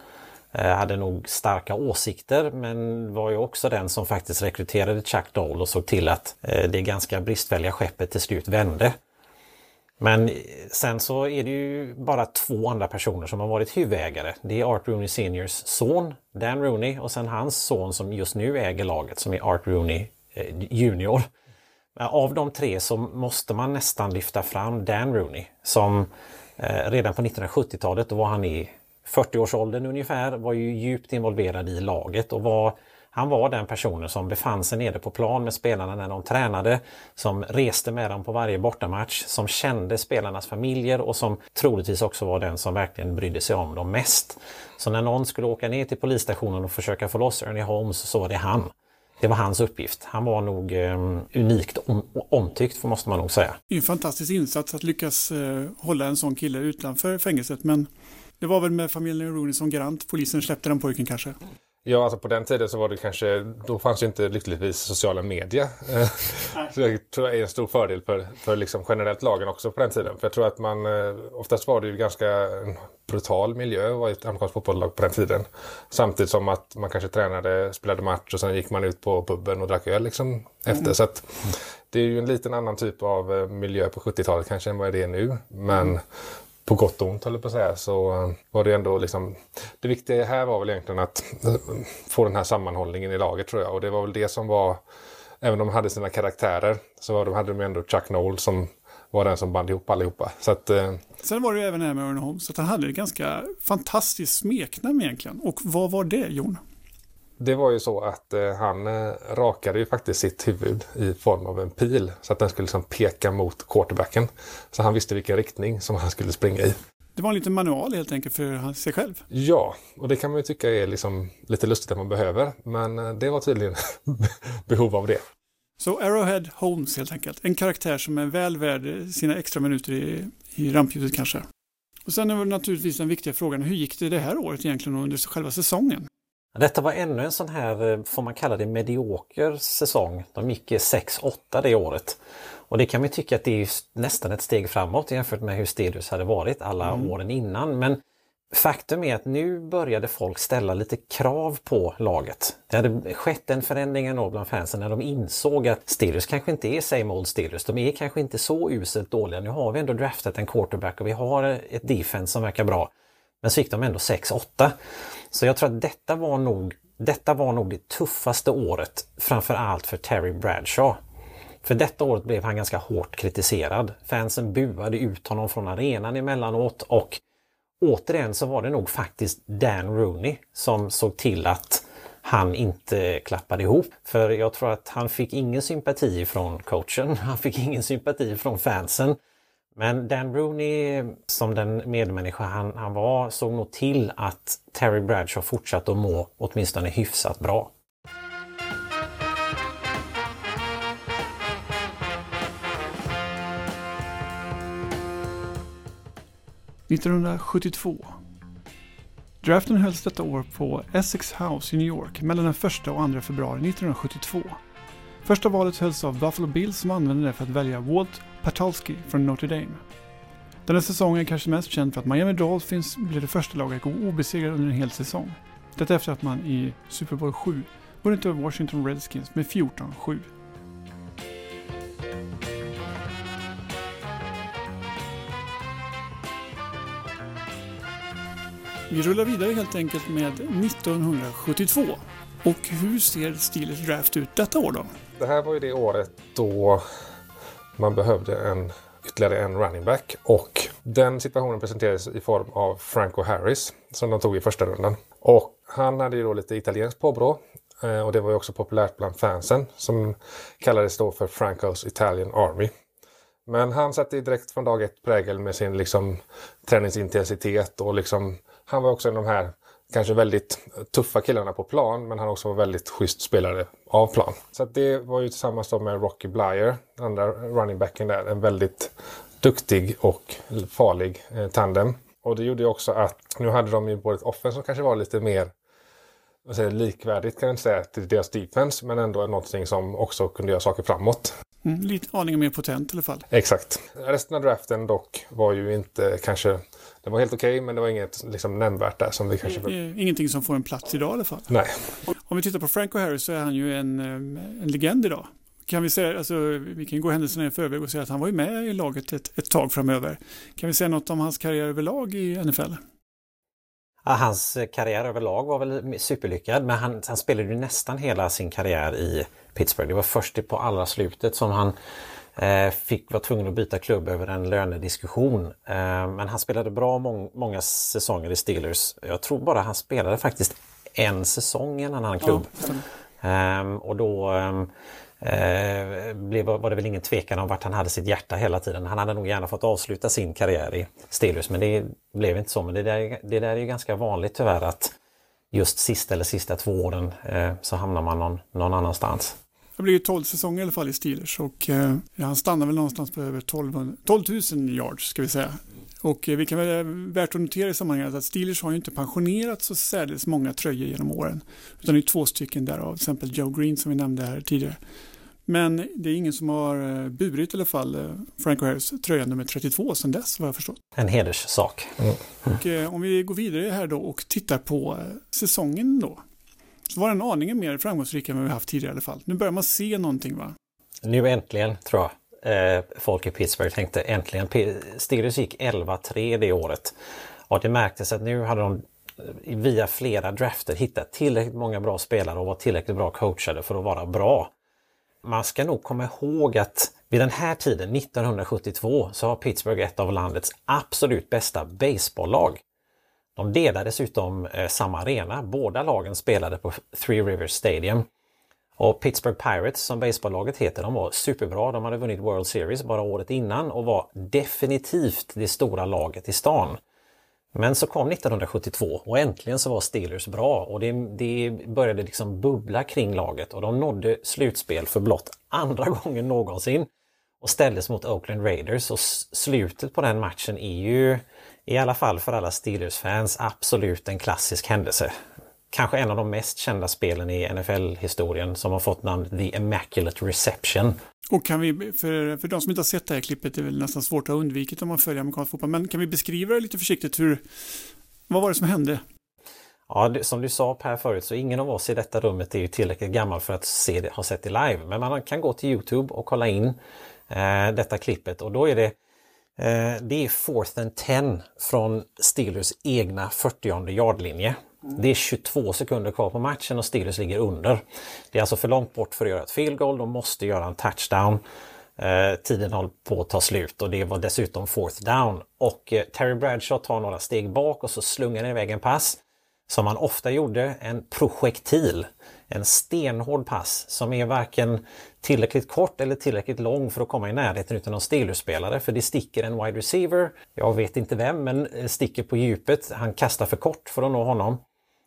Eh, hade nog starka åsikter men var ju också den som faktiskt rekryterade Chuck Dole och såg till att eh, det ganska bristfälliga skeppet till slut vände. Men eh, sen så är det ju bara två andra personer som har varit huvudägare. Det är Art Rooney Seniors son Dan Rooney och sen hans son som just nu äger laget som är Art Rooney eh, Junior. Av de tre så måste man nästan lyfta fram Dan Rooney som redan på 1970-talet, då var han i 40-årsåldern ungefär, var ju djupt involverad i laget och var han var den personen som befann sig nere på plan med spelarna när de tränade, som reste med dem på varje bortamatch, som kände spelarnas familjer och som troligtvis också var den som verkligen brydde sig om dem mest. Så när någon skulle åka ner till polisstationen och försöka få loss Ernie Holmes så var det han. Det var hans uppgift. Han var nog eh, unikt om, omtyckt, måste man nog säga. Det är en fantastisk insats att lyckas eh, hålla en sån kille utanför fängelset, men det var väl med familjen Rooney som garant polisen släppte den pojken kanske? Ja, alltså på den tiden så var det kanske, då fanns ju inte lyckligtvis sociala medier. så det tror jag är en stor fördel för, för liksom generellt lagen också på den tiden. För jag tror att man, eh, oftast var det ju ganska brutal miljö att vara ett amerikanskt fotbollslag på den tiden. Samtidigt som att man kanske tränade, spelade match och sen gick man ut på puben och drack öl liksom efter. Mm. Så att det är ju en liten annan typ av eh, miljö på 70-talet kanske än vad det är nu. Men på gott och ont höll på att säga, så eh, var det ändå liksom... Det viktiga här var väl egentligen att eh, få den här sammanhållningen i laget tror jag. Och det var väl det som var... Även om de hade sina karaktärer så hade de ändå Chuck Noll som var den som band ihop allihopa. Så att, eh... Sen var det ju även det här med Aaron Holmes, att han hade ett ganska fantastiskt smeknamn egentligen. Och vad var det, Jon? Det var ju så att eh, han eh, rakade ju faktiskt sitt huvud i form av en pil. Så att den skulle liksom peka mot quarterbacken. Så han visste vilken riktning som han skulle springa i. Det var en liten manual helt enkelt för sig själv. Ja, och det kan man ju tycka är liksom lite lustigt att man behöver. Men eh, det var tydligen behov av det. Så Arrowhead Holmes helt enkelt. En karaktär som är väl värd sina extra minuter i, i rampljuset kanske. Och sen är det naturligtvis den viktiga frågan, hur gick det det här året egentligen under själva säsongen? Detta var ännu en sån här, eh, får man kalla det, medioker säsong. De gick 6-8 det året. Och det kan man tycka att det är nästan ett steg framåt jämfört med hur Stelius hade varit alla mm. åren innan. Men faktum är att nu började folk ställa lite krav på laget. Det hade skett en förändring ändå bland fansen när de insåg att Steelers kanske inte är same old Steelers. De är kanske inte så uselt dåliga. Nu har vi ändå draftat en quarterback och vi har ett defense som verkar bra. Men så gick de ändå 6-8. Så jag tror att detta var nog, detta var nog det tuffaste året framför allt för Terry Bradshaw. För detta året blev han ganska hårt kritiserad. Fansen buade ut honom från arenan emellanåt och återigen så var det nog faktiskt Dan Rooney som såg till att han inte klappade ihop. För jag tror att han fick ingen sympati från coachen, han fick ingen sympati från fansen. Men Dan Rooney, som den medmänniska han, han var, såg nog till att Terry Bradshaw fortsatte att må åtminstone hyfsat bra. –1972. Draften hölls detta år på Essex House i New York mellan den 1 och 2 februari 1972. Första valet hölls av Buffalo Bills som använde det för att välja Walt Patalski från Notre Dame. Den här säsongen är kanske mest känd för att Miami Dolphins blev det första laget att gå obesegrade under en hel säsong. Detta efter att man i Super Bowl 7 vunnit över Washington Redskins med 14-7. Vi rullar vidare helt enkelt med 1972. Och hur ser Steelers draft ut detta år då? Det här var ju det året då man behövde en ytterligare en running back. Och den situationen presenterades i form av Franco Harris som de tog i första rundan. Och han hade ju då lite italienskt påbrå. Eh, och det var ju också populärt bland fansen som kallades då för Francos Italian Army. Men han satte direkt från dag ett prägel med sin liksom träningsintensitet och liksom han var också en av de här kanske väldigt tuffa killarna på plan men han också var väldigt schysst spelare av plan. Så det var ju tillsammans med Rocky Blyer, andra running backen där, en väldigt duktig och farlig eh, tandem. Och det gjorde ju också att nu hade de ju både ett offense som kanske var lite mer vad säger, likvärdigt kan jag inte säga till deras defense men ändå någonting som också kunde göra saker framåt. Mm, lite aningen mer potent i alla fall. Exakt. Resten av draften dock var ju inte kanske det var helt okej, okay, men det var inget liksom, nämnvärt där som vi kanske... Ingenting som får en plats idag i alla fall. Nej. Om vi tittar på Franco Harris så är han ju en, eh, en legend idag. Kan vi säga, alltså, vi kan gå händelserna i förväg och säga att han var ju med i laget ett, ett tag framöver. Kan vi säga något om hans karriär överlag i NFL? Hans karriär överlag var väl superlyckad men han, han spelade ju nästan hela sin karriär i Pittsburgh. Det var först på allra slutet som han Eh, fick vara tvungen att byta klubb över en lönediskussion. Eh, men han spelade bra må många säsonger i Steelers. Jag tror bara han spelade faktiskt en säsong i en annan klubb. Ja, ehm, och då ehm, eh, Eh, blev, var det väl ingen tvekan om vart han hade sitt hjärta hela tiden. Han hade nog gärna fått avsluta sin karriär i Stelius men det blev inte så. Men det där, det där är ju ganska vanligt tyvärr att just sista eller sista två åren eh, så hamnar man någon, någon annanstans. Det blir ju 12 säsonger i alla fall i Steelers och eh, han stannar väl någonstans på över 12, 12 000 yards ska vi säga. Och vi kan väl värt att notera i sammanhanget att Steelers har ju inte pensionerat så särdeles många tröjor genom åren. Utan det är två stycken därav, till exempel Joe Green som vi nämnde här tidigare. Men det är ingen som har burit i alla fall Frank Harris tröja nummer 32 sedan dess vad jag förstått. En hederssak. Mm. Och om vi går vidare här då och tittar på säsongen då. Så var den aningen mer framgångsrik än vad vi haft tidigare i alla fall. Nu börjar man se någonting va? Nu äntligen tror jag eh, folk i Pittsburgh tänkte äntligen. Steelers gick 11-3 det året. Och det märktes att nu hade de eh, via flera drafter hittat tillräckligt många bra spelare och var tillräckligt bra coachade för att vara bra. Man ska nog komma ihåg att vid den här tiden, 1972, så har Pittsburgh ett av landets absolut bästa baseballlag. De delar dessutom eh, samma arena. Båda lagen spelade på Three Rivers Stadium. Och Pittsburgh Pirates som baseballlaget heter, de var superbra. De hade vunnit World Series bara året innan och var definitivt det stora laget i stan. Men så kom 1972 och äntligen så var Steelers bra och det, det började liksom bubbla kring laget och de nådde slutspel för blott andra gången någonsin och ställdes mot Oakland Raiders och slutet på den matchen är ju i alla fall för alla Steelers-fans absolut en klassisk händelse kanske en av de mest kända spelen i NFL-historien som har fått namnet The Immaculate Reception. Och kan vi, för, för de som inte har sett det här klippet, det är väl nästan svårt att undvika om man följer amerikansk fotboll, men kan vi beskriva det lite försiktigt hur, vad var det som hände? Ja, det, som du sa Per förut så ingen av oss i detta rummet är ju tillräckligt gammal för att se det, ha sett det live. Men man kan gå till Youtube och kolla in eh, detta klippet och då är det eh, det är fourth and ten från Steelers egna 40 yardlinje. Det är 22 sekunder kvar på matchen och Steelers ligger under. Det är alltså för långt bort för att göra ett field goal. De måste göra en touchdown. Eh, tiden håller på att ta slut och det var dessutom fourth down. Och eh, Terry Bradshaw tar några steg bak och så slungar han iväg en pass. Som han ofta gjorde, en projektil. En stenhård pass som är varken tillräckligt kort eller tillräckligt lång för att komma i närheten utan någon Steelers-spelare. För det sticker en wide receiver, jag vet inte vem, men eh, sticker på djupet. Han kastar för kort för att nå honom.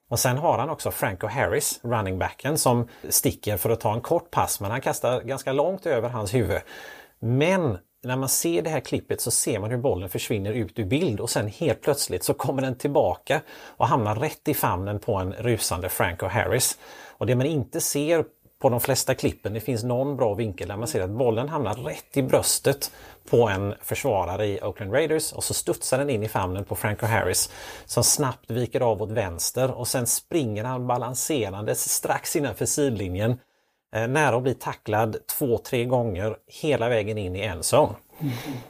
Och sen har han också Franco Harris, running backen, som sticker för att ta en kort pass men han kastar ganska långt över hans huvud. Men när man ser det här klippet så ser man hur bollen försvinner ut ur bild och sen helt plötsligt så kommer den tillbaka och hamnar rätt i famnen på en rusande Franco Harris. Och det man inte ser på de flesta klippen, det finns någon bra vinkel där man ser att bollen hamnar rätt i bröstet på en försvarare i Oakland Raiders och så studsar den in i famnen på Franco Harris som snabbt viker av åt vänster och sen springer han balanserandes strax innanför sidlinjen eh, nära att bli tacklad två, tre gånger hela vägen in i en zone.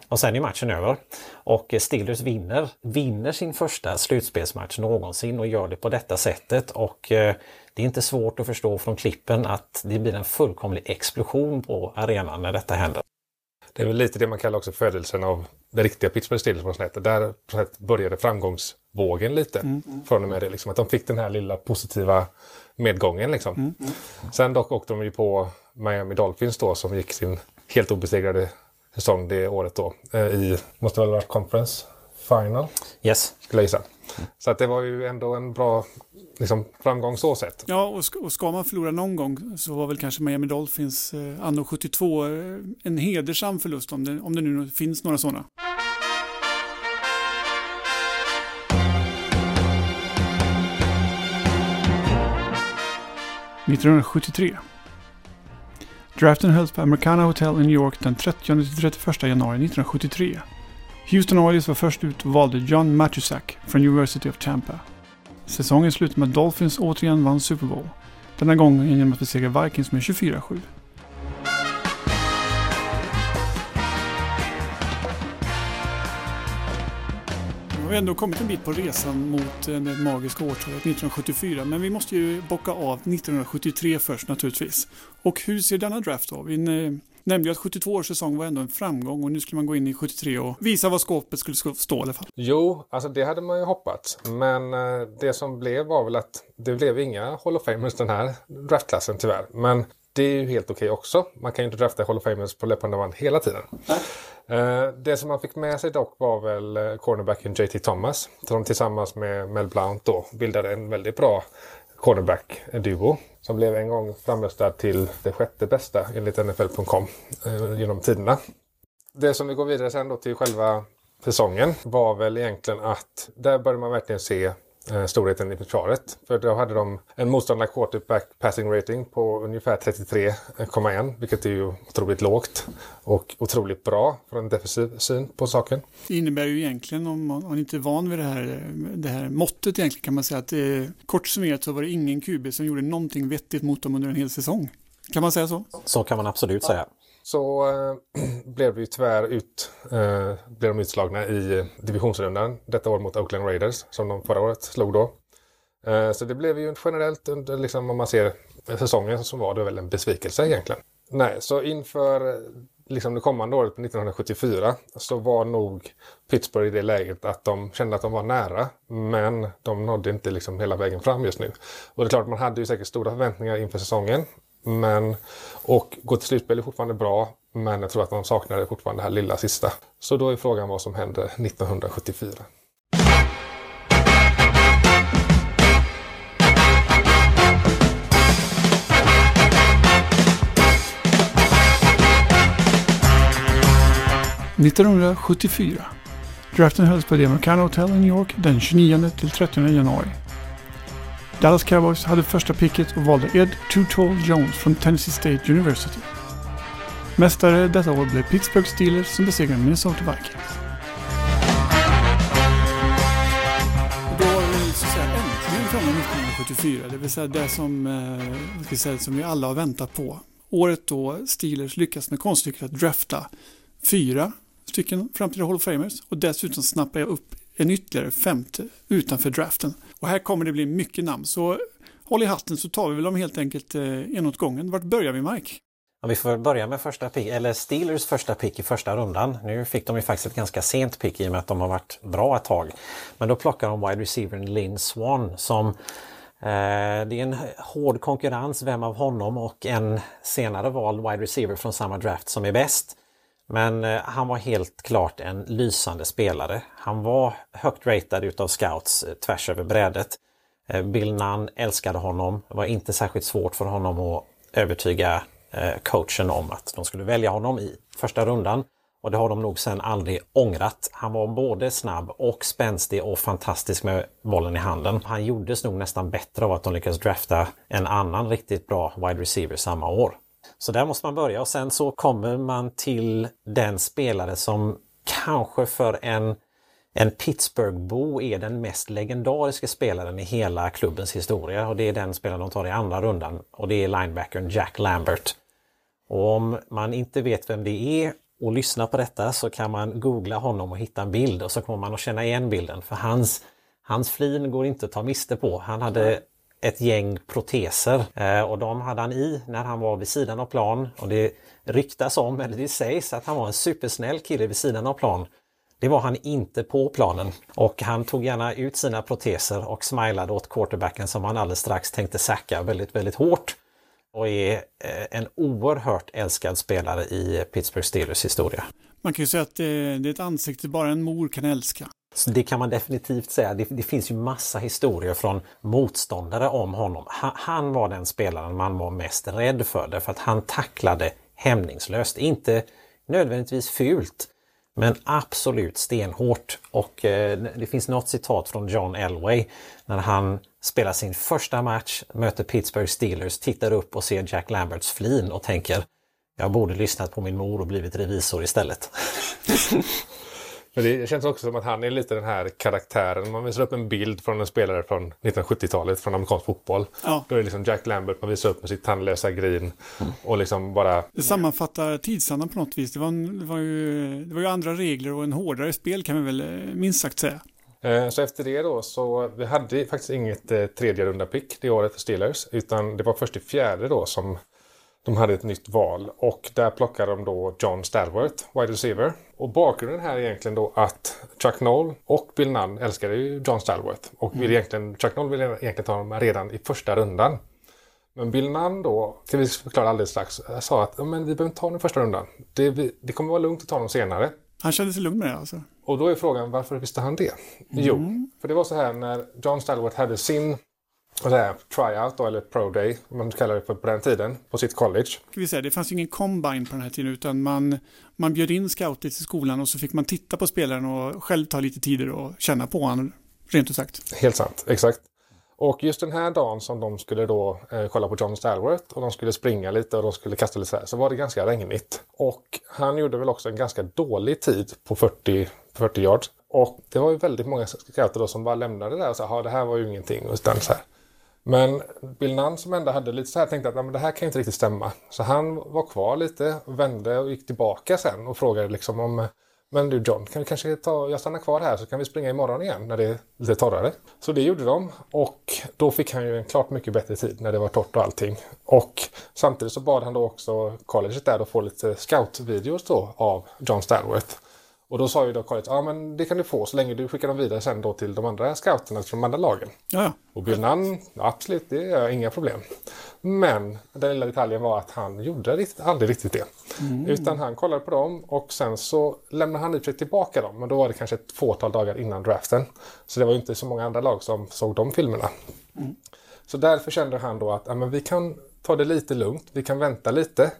Och sen är matchen över. Och Steelers vinner, vinner sin första slutspelsmatch någonsin och gör det på detta sättet. Och eh, det är inte svårt att förstå från klippen att det blir en fullkomlig explosion på arenan när detta händer. Det är väl lite det man kallar också födelsen av det riktiga Pittsburgh Steelers på sätt. Där på sätt började framgångsvågen lite. Mm. Från och med det. Liksom, att de fick den här lilla positiva medgången. Liksom. Mm. Sen dock åkte de ju på Miami Dolphins då som gick sin helt obesegrade säsong det året då. Eh, I, måste väl ha varit conference final? Yes. Skulle jag gissa. Så att det var ju ändå en bra liksom, framgång så sett. Ja, och ska, och ska man förlora någon gång så var väl kanske Miami Dolphins eh, anno 72 eh, en hedersam förlust om det, om det nu finns några sådana. –1973. Draften hölls på Americana Hotel i New York den 30-31 januari 1973. Houston Oilers var först ut och valde John Matusak från University of Tampa. Säsongen slutade med att Dolphins återigen vann Super Bowl. Denna gång genom att besegra Vikings med 24-7. Vi har ändå kommit en bit på resan mot eh, det magiska årtalet 1974 men vi måste ju bocka av 1973 först naturligtvis. Och hur ser denna draft av? Vi nämnde ju att 72 års säsong var ändå en framgång och nu skulle man gå in i 73 och visa vad skåpet skulle stå i alla fall. Jo, alltså det hade man ju hoppats. Men eh, det som blev var väl att det blev inga Hall of Famers den här draftklassen tyvärr. Men det är ju helt okej okay också. Man kan ju inte drafta Hall of Famers på löpande band hela tiden. Uh, det som man fick med sig dock var väl uh, cornerbacken JT Thomas. Som tillsammans med Mel Blount då bildade en väldigt bra cornerback-duo. Som blev en gång framröstad till det sjätte bästa enligt NFL.com eh, genom tiderna. Det som vi går vidare sen då till själva säsongen var väl egentligen att där började man verkligen se storheten i försvaret. För då hade de en motståndare quarterback passing rating på ungefär 33,1 vilket är ju otroligt lågt och otroligt bra från en defensiv syn på saken. Det innebär ju egentligen, om man, om man inte är van vid det här, det här måttet egentligen kan man säga att eh, kort summerat så var det ingen QB som gjorde någonting vettigt mot dem under en hel säsong. Kan man säga så? Så kan man absolut säga. Så eh, blev det ju tyvärr ut, eh, blev de utslagna i divisionsrundan detta år mot Oakland Raiders som de förra året slog då. Eh, så det blev ju generellt under, liksom, om man ser säsongen som var det väl en besvikelse egentligen. Nej, så inför liksom det kommande året, 1974, så var nog Pittsburgh i det läget att de kände att de var nära, men de nådde inte liksom hela vägen fram just nu. Och det är klart, man hade ju säkert stora förväntningar inför säsongen, men, och gå till slutspel är fortfarande bra, men jag tror att de saknade fortfarande det här lilla sista. Så då är frågan vad som händer 1974. –1974. Draften hölls på The Americana Hotel i New York den 29 till 30 januari. Dallas Cowboys hade första picket och valde Ed Too Jones från Tennessee State University. Mästare detta år blev Pittsburgh Steelers som besegrade Minnesota Vikings. Då var vi så att säga äntligen framme 1974, det vill säga det som, eh, ska säga, som vi alla har väntat på. Året då Steelers lyckas med konststycket att drafta fyra stycken framtida Hall of Famers och dessutom snappa upp en ytterligare femte utanför draften. Och här kommer det bli mycket namn, så håll i hatten så tar vi väl dem helt enkelt eh, en åt gången. Vart börjar vi Mike? Ja, vi får börja med första pick, eller Steelers första pick i första rundan. Nu fick de ju faktiskt ett ganska sent pick i och med att de har varit bra ett tag. Men då plockar de wide receivern Lynn Swan som eh, det är en hård konkurrens vem av honom och en senare vald wide receiver från samma draft som är bäst. Men eh, han var helt klart en lysande spelare. Han var högt ratad utav scouts eh, tvärs över brädet. Eh, Bill Nunn älskade honom. Det var inte särskilt svårt för honom att övertyga coachen om att de skulle välja honom i första rundan. Och det har de nog sen aldrig ångrat. Han var både snabb och spänstig och fantastisk med bollen i handen. Han gjordes nog nästan bättre av att de lyckades drafta en annan riktigt bra wide receiver samma år. Så där måste man börja. Och sen så kommer man till den spelare som kanske för en, en Pittsburghbo är den mest legendariska spelaren i hela klubbens historia. Och det är den spelaren de tar i andra rundan. Och det är linebackern Jack Lambert. Och om man inte vet vem det är och lyssnar på detta så kan man googla honom och hitta en bild. Och så kommer man att känna igen bilden. För hans, hans flin går inte att ta miste på. Han hade ett gäng proteser eh, och de hade han i när han var vid sidan av plan. Och det ryktas om, eller det sägs, att han var en supersnäll kille vid sidan av plan. Det var han inte på planen och han tog gärna ut sina proteser och smilade åt quarterbacken som han alldeles strax tänkte sacka väldigt, väldigt hårt. Och är eh, en oerhört älskad spelare i Pittsburgh Steelers historia. Man kan ju säga att eh, det är ett ansikte bara en mor kan älska. Så det kan man definitivt säga. Det, det, finns ju massa historier från motståndare om honom. Han, han, var den spelaren man var mest rädd för därför att han tacklade hämningslöst. Inte nödvändigtvis fult, men absolut stenhårt. Och eh, det finns något citat från John Elway när han spelar sin första match, möter Pittsburgh Steelers, tittar upp och ser Jack Lamberts flin och tänker jag borde lyssnat på min mor och blivit revisor istället. Men det känns också som att han är lite den här karaktären. Man visar upp en bild från en spelare från 1970-talet från amerikansk fotboll. Ja. Då är det liksom Jack Lambert man visar upp med sitt tandlösa grin. Och liksom bara... Det sammanfattar tidsandan på något vis. Det var, en, det, var ju, det var ju andra regler och en hårdare spel kan vi väl eh, minst sagt säga. Eh, så efter det då så vi hade faktiskt inget eh, tredje runda pick det året för Steelers. Utan det var först i fjärde då som de hade ett nytt val och där plockade de då John Stalworth, wide receiver. Och bakgrunden här är egentligen då att Chuck Noll och Bill Nunn älskade ju John Stalworth. Och vill mm. egentligen, Chuck Noll ville egentligen ta honom redan i första rundan. Men Bill Nunn då, till vi förklara alldeles strax, sa att men vi behöver inte ta honom i första rundan. Det, det kommer vara lugnt att ta honom senare. Han kände sig lugn med det alltså? Och då är frågan, varför visste han det? Mm. Jo, för det var så här när John Stalworth hade sin och det här, tryout då, eller pro day, om man kallar det för på den tiden, på sitt college. Ska vi säga, det fanns ju ingen combine på den här tiden utan man, man bjöd in scouter till skolan och så fick man titta på spelaren och själv ta lite tider och känna på honom, rent ut sagt. Helt sant, exakt. Och just den här dagen som de skulle då eh, kolla på John Stalworth och de skulle springa lite och de skulle kasta lite så här, så var det ganska regnigt. Och han gjorde väl också en ganska dålig tid på 40, 40 yards. Och det var ju väldigt många scouter då som bara lämnade det där och sa, det här var ju ingenting. Utan så här. Men Bill Nunn som ändå hade lite så här tänkte att men det här kan inte riktigt stämma. Så han var kvar lite, vände och gick tillbaka sen och frågade liksom om men du John, kan vi kanske ta, jag stannar kvar här så kan vi springa imorgon igen när det är lite torrare. Så det gjorde de och då fick han ju en klart mycket bättre tid när det var torrt och allting. Och samtidigt så bad han då också colleget där att få lite scoutvideos då av John Stalworth. Och då sa ju då college, ja men det kan du få så länge du skickar dem vidare sen då till de andra scouterna från de andra lagen. Ja. Och Bill Nunn, absolut, det är inga problem. Men den lilla detaljen var att han gjorde riktigt, aldrig riktigt det. Mm. Utan han kollade på dem och sen så lämnade han i sig tillbaka dem. Men då var det kanske ett fåtal dagar innan draften. Så det var inte så många andra lag som såg de filmerna. Mm. Så därför kände han då att ja, men vi kan ta det lite lugnt, vi kan vänta lite.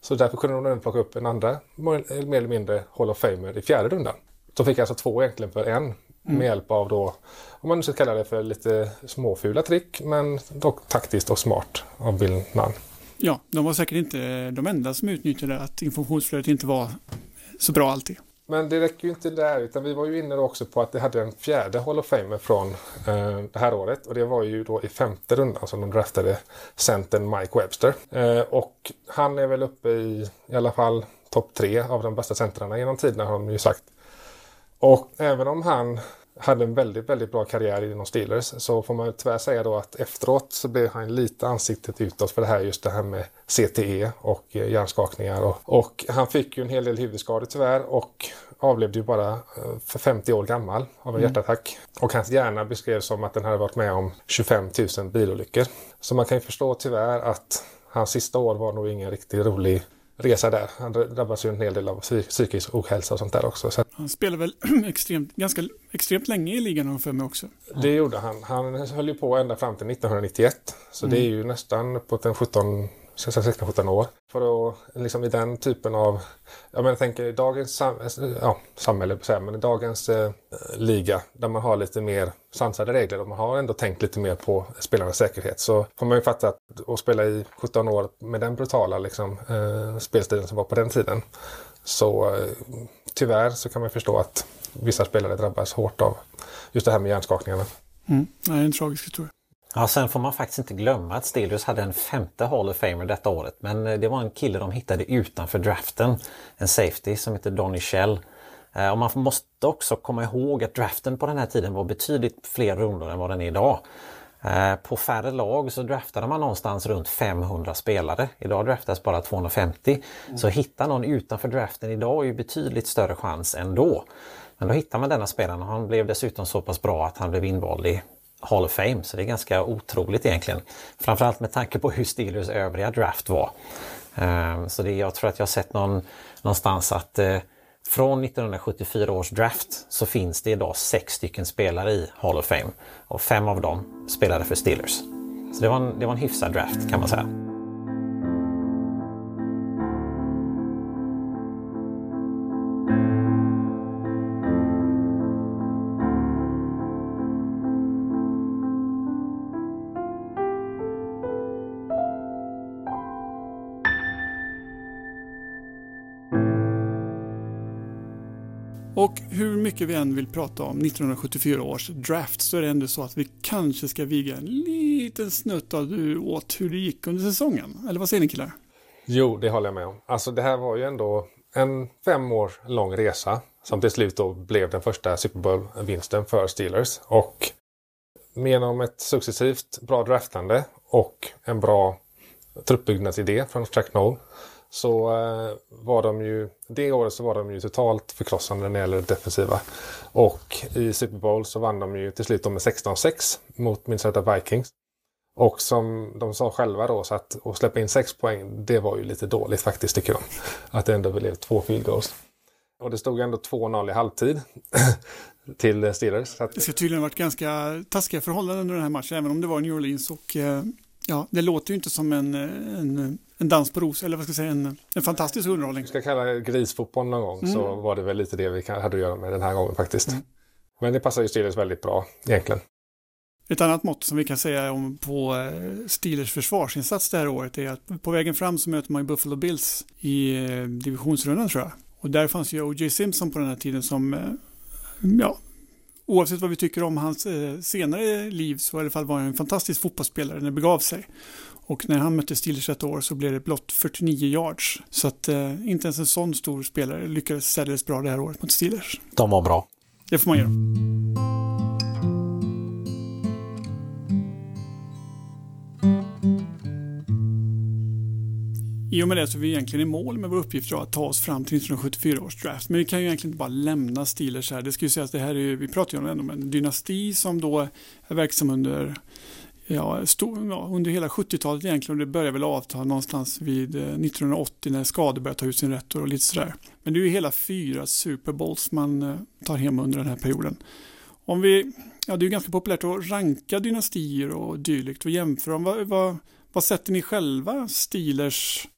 Så därför kunde de även plocka upp en andra, mer eller mindre Hall of Famer i fjärde rundan. De fick alltså två egentligen för en. Mm. Med hjälp av då, om man nu ska kalla det för lite småfula trick, men dock taktiskt och smart av Bill Nunn. Ja, de var säkert inte de enda som utnyttjade att informationsflödet inte var så bra alltid. Men det räcker ju inte där, utan vi var ju inne också på att det hade en fjärde Hall of Famer från eh, det här året. Och det var ju då i femte rundan som de draftade centern Mike Webster. Eh, och han är väl uppe i i alla fall topp tre av de bästa centrarna genom tiderna har de ju sagt. Och även om han hade en väldigt, väldigt bra karriär inom Steelers så får man tyvärr säga då att efteråt så blev han lite ansiktet utåt för det här just det här med CTE och eh, hjärnskakningar. Och, och han fick ju en hel del huvudskador tyvärr och avlevde ju bara eh, för 50 år gammal av en mm. hjärtattack. Och hans hjärna beskrevs som att den hade varit med om 25 000 bilolyckor. Så man kan ju förstå tyvärr att hans sista år var nog ingen riktigt rolig resa där. Han drabbas ju en hel del av psykisk ohälsa och sånt där också. Så. Han spelade väl extremt, ganska extremt länge i ligan har för mig också. Det gjorde han. Han höll ju på ända fram till 1991. Så mm. det är ju nästan på en 17 16-17 år. För att liksom i den typen av, jag menar, jag tänker dagens sam, ja, samhälle, men i dagens eh, liga där man har lite mer sansade regler och man har ändå tänkt lite mer på spelarnas säkerhet så får man ju fatta att att spela i 17 år med den brutala liksom, eh, spelstilen som var på den tiden. Så eh, tyvärr så kan man förstå att vissa spelare drabbas hårt av just det här med hjärnskakningarna. Mm. Det är en tragisk historia. Ja, sen får man faktiskt inte glömma att Steelers hade en femte Hall of Famer detta året. Men eh, det var en kille de hittade utanför draften. En safety som heter Donny Shell. Eh, och man måste också komma ihåg att draften på den här tiden var betydligt fler rundor än vad den är idag. Eh, på färre lag så draftade man någonstans runt 500 spelare. Idag draftas bara 250. Mm. Så hitta någon utanför draften idag är ju betydligt större chans än då. Men då hittar man denna spelaren och han blev dessutom så pass bra att han blev invald i Hall of Fame. Så det är ganska otroligt egentligen. Framförallt med tanke på hur Steelers övriga draft var. Ehm, så det, jag tror att jag har sett någon, någonstans att eh, från 1974 års draft så finns det idag sex stycken spelare i Hall of Fame. Och fem av dem spelade för Steelers. Så det var en, det var en hyfsad draft kan man säga. Mycket vi än vill prata om 1974 års draft så är det ändå så att vi kanske ska viga en liten snutt av du åt hur det gick under säsongen. Eller vad säger ni killar? Jo, det håller jag med om. Alltså det här var ju ändå en fem år lång resa som till slut då blev den första Super Bowl-vinsten för Steelers. Och genom ett successivt bra draftande och en bra truppbyggnadsidé från Chuck Noll så eh, var de ju, det året så var de ju totalt förkrossande när det gäller det defensiva. Och i Super Bowl så vann de ju till slut med 16-6 mot Minnesota Vikings. Och som de sa själva då, så att, att släppa in 6 poäng, det var ju lite dåligt faktiskt tycker de. Att det ändå blev två field goals. Och det stod ändå 2-0 i halvtid till Steelers. Att... Det ska tydligen ha varit ganska taskiga förhållanden under den här matchen, även om det var New Orleans. Och eh, ja, det låter ju inte som en, en, en dans på ros, eller vad ska jag säga, en, en fantastisk underhållning. Vi ska kalla det grisfotboll någon gång, mm. så var det väl lite det vi hade att göra med den här gången faktiskt. Mm. Men det passar ju Steelers väldigt bra egentligen. Ett annat mått som vi kan säga om på eh, Steelers försvarsinsats det här året är att på vägen fram så möter man ju Buffalo Bills i eh, divisionsrundan tror jag. Och där fanns ju O.J. Simpson på den här tiden som, eh, ja, oavsett vad vi tycker om hans senare liv så i alla fall var han en fantastisk fotbollsspelare när det begav sig. Och när han mötte Steelers ett år så blev det blott 49 yards. Så att eh, inte ens en sån stor spelare lyckades särdeles bra det här året mot Steelers. De var bra. Det får man göra. I och med det så är vi egentligen i mål med vår uppgift att ta oss fram till 1974 års draft. Men vi kan ju egentligen inte bara lämna Steelers här. Det ska ju sägas att det här är, vi pratar ju om en dynasti som då är verksam under ja, stor, ja, under hela 70-talet egentligen. Och det börjar väl avta någonstans vid eh, 1980 när skador börjar ta ut sin rätt och lite sådär. Men det är ju hela fyra Super Bowls man eh, tar hem under den här perioden. Om vi, ja det är ju ganska populärt att ranka dynastier och dylikt och jämföra. Vad, vad, vad sätter ni själva Steelers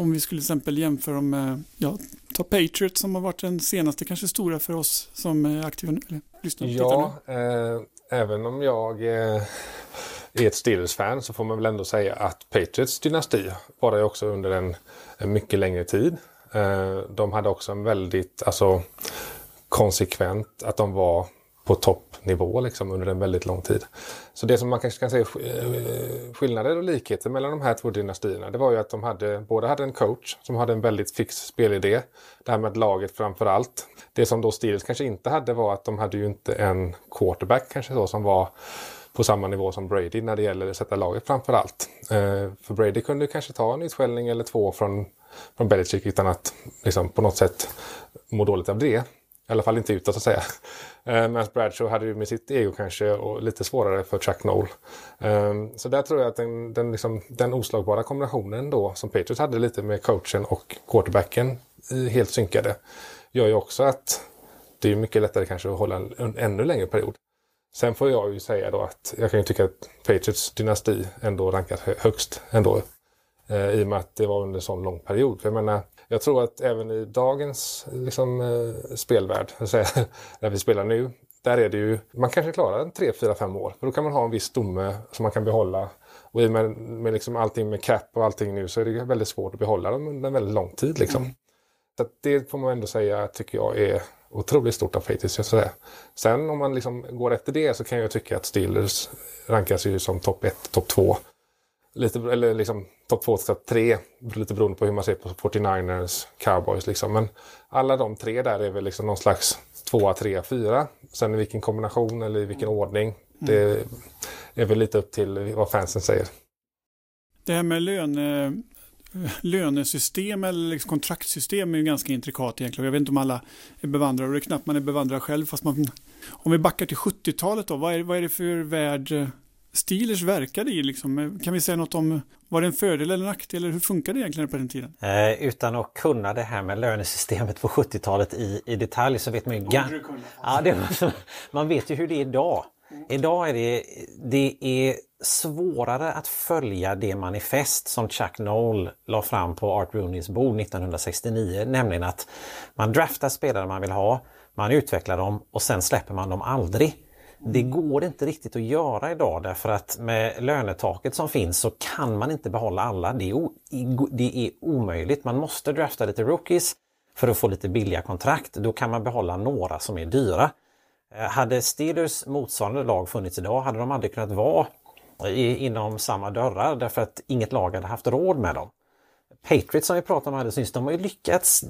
om vi skulle till exempel jämföra dem med, ja, ta Patriots som har varit den senaste kanske stora för oss som är aktiva nu, eller lyssnar Ja, eh, även om jag eh, är ett Steelers-fan så får man väl ändå säga att Patriots dynasti var det också under en, en mycket längre tid. Eh, de hade också en väldigt, alltså konsekvent att de var på Nivå liksom under en väldigt lång tid. Så det som man kanske kan säga eh, skillnader och likheter mellan de här två dynastierna det var ju att de hade, båda hade en coach som hade en väldigt fix spelidé. Det här med laget framför allt. Det som då Steelers kanske inte hade var att de hade ju inte en quarterback kanske så som var på samma nivå som Brady när det gäller att sätta laget framför allt. Eh, för Brady kunde kanske ta en utskällning eller två från, från Belichick utan att liksom, på något sätt må dåligt av det. I alla fall inte utåt alltså, så att säga. Eh, medan Bradshaw hade ju med sitt ego kanske och lite svårare för Chuck Noll. Ehm, så där tror jag att den, den, liksom, den oslagbara kombinationen då som Patriots hade lite med coachen och quarterbacken helt synkade gör ju också att det är mycket lättare kanske att hålla en, ännu längre period. Sen får jag ju säga då att jag kan ju tycka att Patriots dynasti ändå rankas högst ändå. Eh, I och med att det var under en sån lång period. För jag menar, jag tror att även i dagens liksom, eh, spelvärld, där vi spelar nu, där är det ju, man kanske klarar en 3, 4, 5 år. För då kan man ha en viss stomme som man kan behålla. Och i och med, med liksom allting med cap och allting nu så är det väldigt svårt att behålla dem under en väldigt lång tid. Liksom. Mm. Så det får man ändå säga tycker jag är otroligt stort av Patriots. Sen om man liksom går efter det så kan jag tycka att Steelers rankas ju som topp 1, topp 2. Lite, eller liksom topp 2 topp 3. Lite beroende på hur man ser på 49ers, Cowboys liksom. Men alla de tre där är väl liksom någon slags 2, 3, 4. Sen i vilken kombination eller i vilken ordning. Mm. Det är väl lite upp till vad fansen säger. Det här med löne, lönesystem eller liksom kontraktsystem är ju ganska intrikat egentligen. Jag vet inte om alla är bevandrade och det är knappt man är bevandrad själv. Fast man, om vi backar till 70-talet då, vad är, vad är det för värld eh, Steelers verkade i? Liksom? Kan vi säga något om, var det en fördel eller nackdel? Eller hur funkade det egentligen på den tiden? Eh, utan att kunna det här med lönesystemet på 70-talet i, i detalj så vet man ju... Ja, det, man vet ju hur det är idag. Idag är det, det är svårare att följa det manifest som Chuck Noll la fram på Art Rooneys bord 1969, nämligen att man draftar spelare man vill ha, man utvecklar dem och sen släpper man dem aldrig. Det går inte riktigt att göra idag därför att med lönetaket som finns så kan man inte behålla alla. Det är, det är omöjligt. Man måste drafta lite rookies för att få lite billiga kontrakt. Då kan man behålla några som är dyra. Eh, hade Steelers motsvarande lag funnits idag hade de aldrig kunnat vara i, inom samma dörrar därför att inget lag hade haft råd med dem. Patriots som vi pratade om alldeles nyss, de har ju lyckats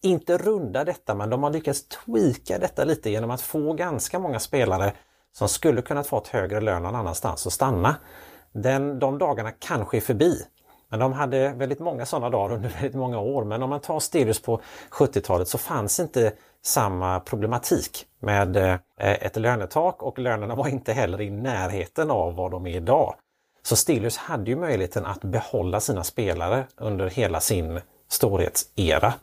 inte runda detta men de har lyckats tweaka detta lite genom att få ganska många spelare som skulle kunnat fått högre lön någon annanstans och stanna. Den, de dagarna kanske är förbi. Men de hade väldigt många sådana dagar under väldigt många år. Men om man tar Stelius på 70-talet så fanns inte samma problematik med eh, ett lönetak och lönerna var inte heller i närheten av vad de är idag. Så Stelius hade ju möjligheten att behålla sina spelare under hela sin storhetsera.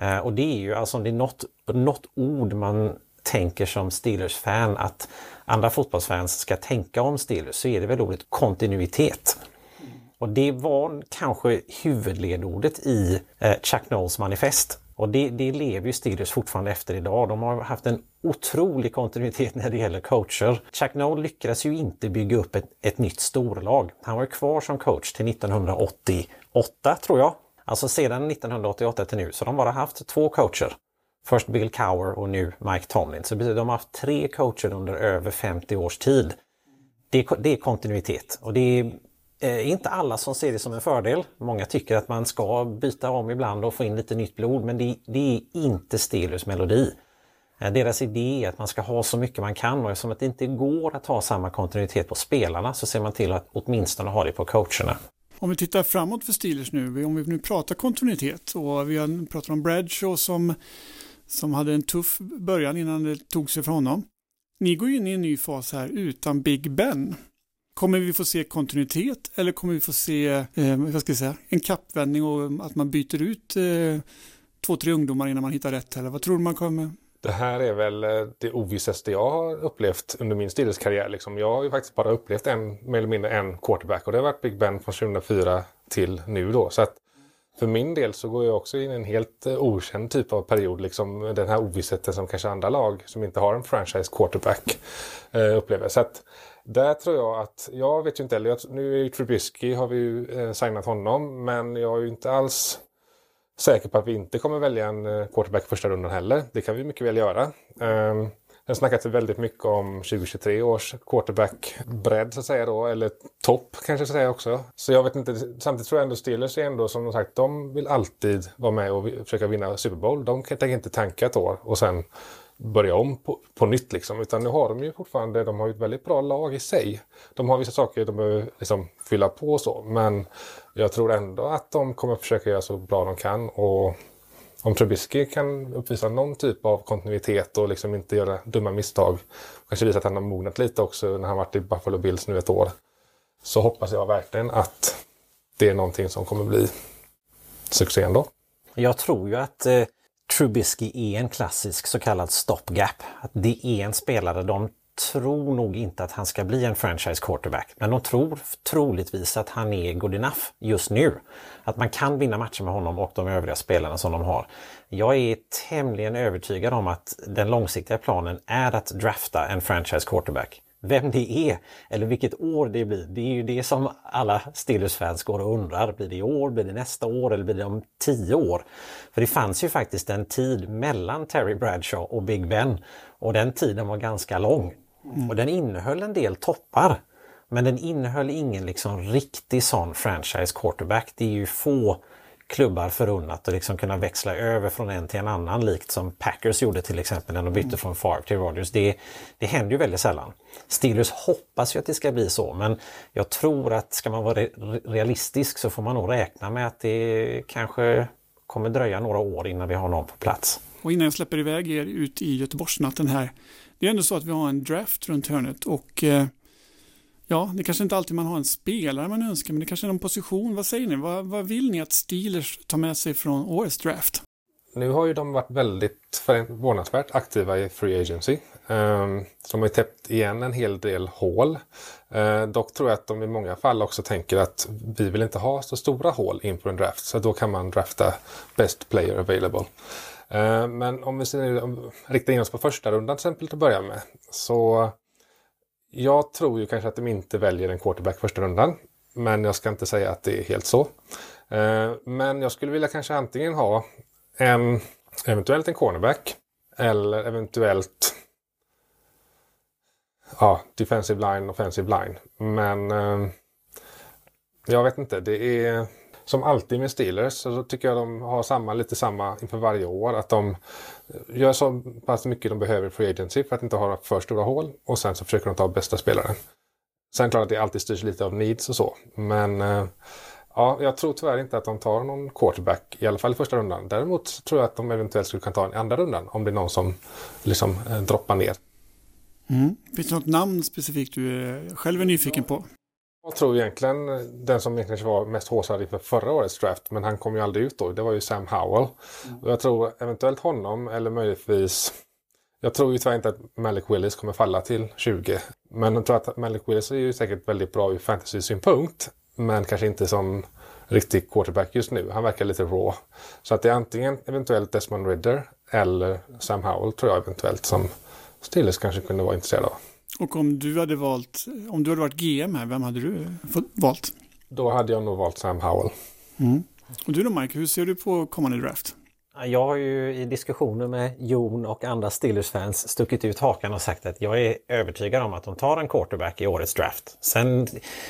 Eh, och det är ju alltså om det är något, något ord man tänker som Steelers-fan att andra fotbollsfans ska tänka om Steelers så är det väl ordet kontinuitet. Och det var kanske huvudledordet i eh, Chuck Knowles manifest. Och det, det lever ju Steelers fortfarande efter idag. De har haft en otrolig kontinuitet när det gäller coacher. Chuck Noll lyckades ju inte bygga upp ett, ett nytt storlag. Han var kvar som coach till 1988 tror jag. Alltså sedan 1988 till nu. Så de har bara haft två coacher. Först Bill Cower och nu Mike Tomlin. Så de har haft tre coacher under över 50 års tid. Det, det är kontinuitet och det är Eh, inte alla som ser det som en fördel. Många tycker att man ska byta om ibland och få in lite nytt blod men det, det är inte Stelius melodi. Eh, deras idé är att man ska ha så mycket man kan och eftersom att det inte går att ha samma kontinuitet på spelarna så ser man till att åtminstone ha det på coacherna. Om vi tittar framåt för Steelers nu, om vi nu pratar kontinuitet och vi pratar om Bradshaw som, som hade en tuff början innan det tog sig för honom. Ni går in i en ny fas här utan Big Ben. Kommer vi få se kontinuitet eller kommer vi få se eh, vad ska jag säga, en kappvändning och att man byter ut eh, två, tre ungdomar innan man hittar rätt? Eller vad tror du man kommer? Det här är väl eh, det ovissaste jag har upplevt under min styrelsekarriär. Liksom. Jag har ju faktiskt bara upplevt en, mer eller mindre en quarterback och det har varit Big Ben från 2004 till nu då. Så att för min del så går jag också in i en helt eh, okänd typ av period. Liksom den här ovissheten som kanske andra lag som inte har en franchise quarterback eh, upplever. Så att där tror jag att, jag vet ju inte heller, nu är ju Trubisky, har vi ju eh, signat honom, men jag är ju inte alls säker på att vi inte kommer välja en eh, quarterback första rundan heller. Det kan vi mycket väl göra. Um, det har snackats väldigt mycket om 2023 års quarterback-bredd så att säga då, eller topp kanske så säga också. Så jag vet inte, samtidigt tror jag ändå Steelers är ändå som sagt, de vill alltid vara med och försöka vinna Super Bowl. De tänker inte tanka ett år och sen börja om på, på nytt. Liksom. Utan nu har de ju fortfarande de har ett väldigt bra lag i sig. De har vissa saker de behöver liksom fylla på och så. Men jag tror ändå att de kommer försöka göra så bra de kan. Och om Trubisky kan uppvisa någon typ av kontinuitet och liksom inte göra dumma misstag. Kanske visa att han har mognat lite också när han varit i Buffalo Bills nu ett år. Så hoppas jag verkligen att det är någonting som kommer bli succé ändå. Jag tror ju att eh, Trubisky är en klassisk så kallad stopgap. Att det är en spelare, de tror nog inte att han ska bli en franchise quarterback. Men de tror troligtvis att han är good enough just nu. Att man kan vinna matcher med honom och de övriga spelarna som de har. Jag är tämligen övertygad om att den långsiktiga planen är att drafta en franchise quarterback. Vem det är eller vilket år det blir, det är ju det som alla Steelers-fans går och undrar. Blir det i år, blir det nästa år eller blir det om tio år? För det fanns ju faktiskt en tid mellan Terry Bradshaw och Big Ben och den tiden var ganska lång. Mm. Och den innehöll en del toppar. Men den innehöll ingen liksom riktig sån franchise quarterback. Det är ju få klubbar förunnat att liksom kunna växla över från en till en annan likt som Packers gjorde till exempel när de bytte mm. från Favre till Rodgers. Det, det händer ju väldigt sällan. Steelers hoppas ju att det ska bli så men jag tror att ska man vara realistisk så får man nog räkna med att det kanske kommer dröja några år innan vi har någon på plats. Och innan jag släpper iväg er ut i Göteborgsnatten här. Det är ändå så att vi har en draft runt hörnet och eh, Ja, det kanske inte alltid man har en spelare man önskar, men det kanske är någon position. Vad säger ni? Vad, vad vill ni att Steelers tar med sig från årets draft? Nu har ju de varit väldigt förvånansvärt aktiva i Free Agency. Ehm, de har ju täppt igen en hel del hål. Ehm, dock tror jag att de i många fall också tänker att vi vill inte ha så stora hål inför en draft. Så då kan man drafta Best Player Available. Eh, men om vi ser, om, riktar in oss på första rundan till exempel till att börja med. Så jag tror ju kanske att de inte väljer en quarterback första rundan. Men jag ska inte säga att det är helt så. Eh, men jag skulle vilja kanske antingen ha en eventuellt en cornerback eller eventuellt ja, defensive line, offensive line. Men eh, jag vet inte. Det är som alltid med Steelers så tycker jag de har samma, lite samma inför varje år. Att de gör så pass mycket de behöver för agency för att inte ha för stora hål. Och sen så försöker de ta bästa spelaren. Sen klart att det alltid styrs lite av needs och så. Men eh, ja, jag tror tyvärr inte att de tar någon quarterback, i alla fall i första rundan. Däremot tror jag att de eventuellt skulle kunna ta en i andra rundan om det är någon som liksom eh, droppar ner. Mm. Finns det något namn specifikt du eh, själv är nyfiken på? Jag tror egentligen den som egentligen var mest håsad inför förra årets draft, men han kom ju aldrig ut då, det var ju Sam Howell. Mm. Och jag tror eventuellt honom eller möjligtvis jag tror ju tyvärr inte att Malik Willis kommer falla till 20. Men jag tror att Malik Willis är ju säkert väldigt bra ur fantasy-synpunkt. Men kanske inte som riktig quarterback just nu. Han verkar lite raw. Så att det är antingen eventuellt Desmond Ridder eller Sam Howell tror jag eventuellt som Steelers kanske kunde vara intresserade av. Och om du hade valt, om du hade varit GM här, vem hade du valt? Då hade jag nog valt Sam Howell. Mm. Och du då Mike, hur ser du på kommande draft? Jag har ju i diskussioner med Jon och andra Steelers-fans stuckit ut hakan och sagt att jag är övertygad om att de tar en quarterback i årets draft. Sen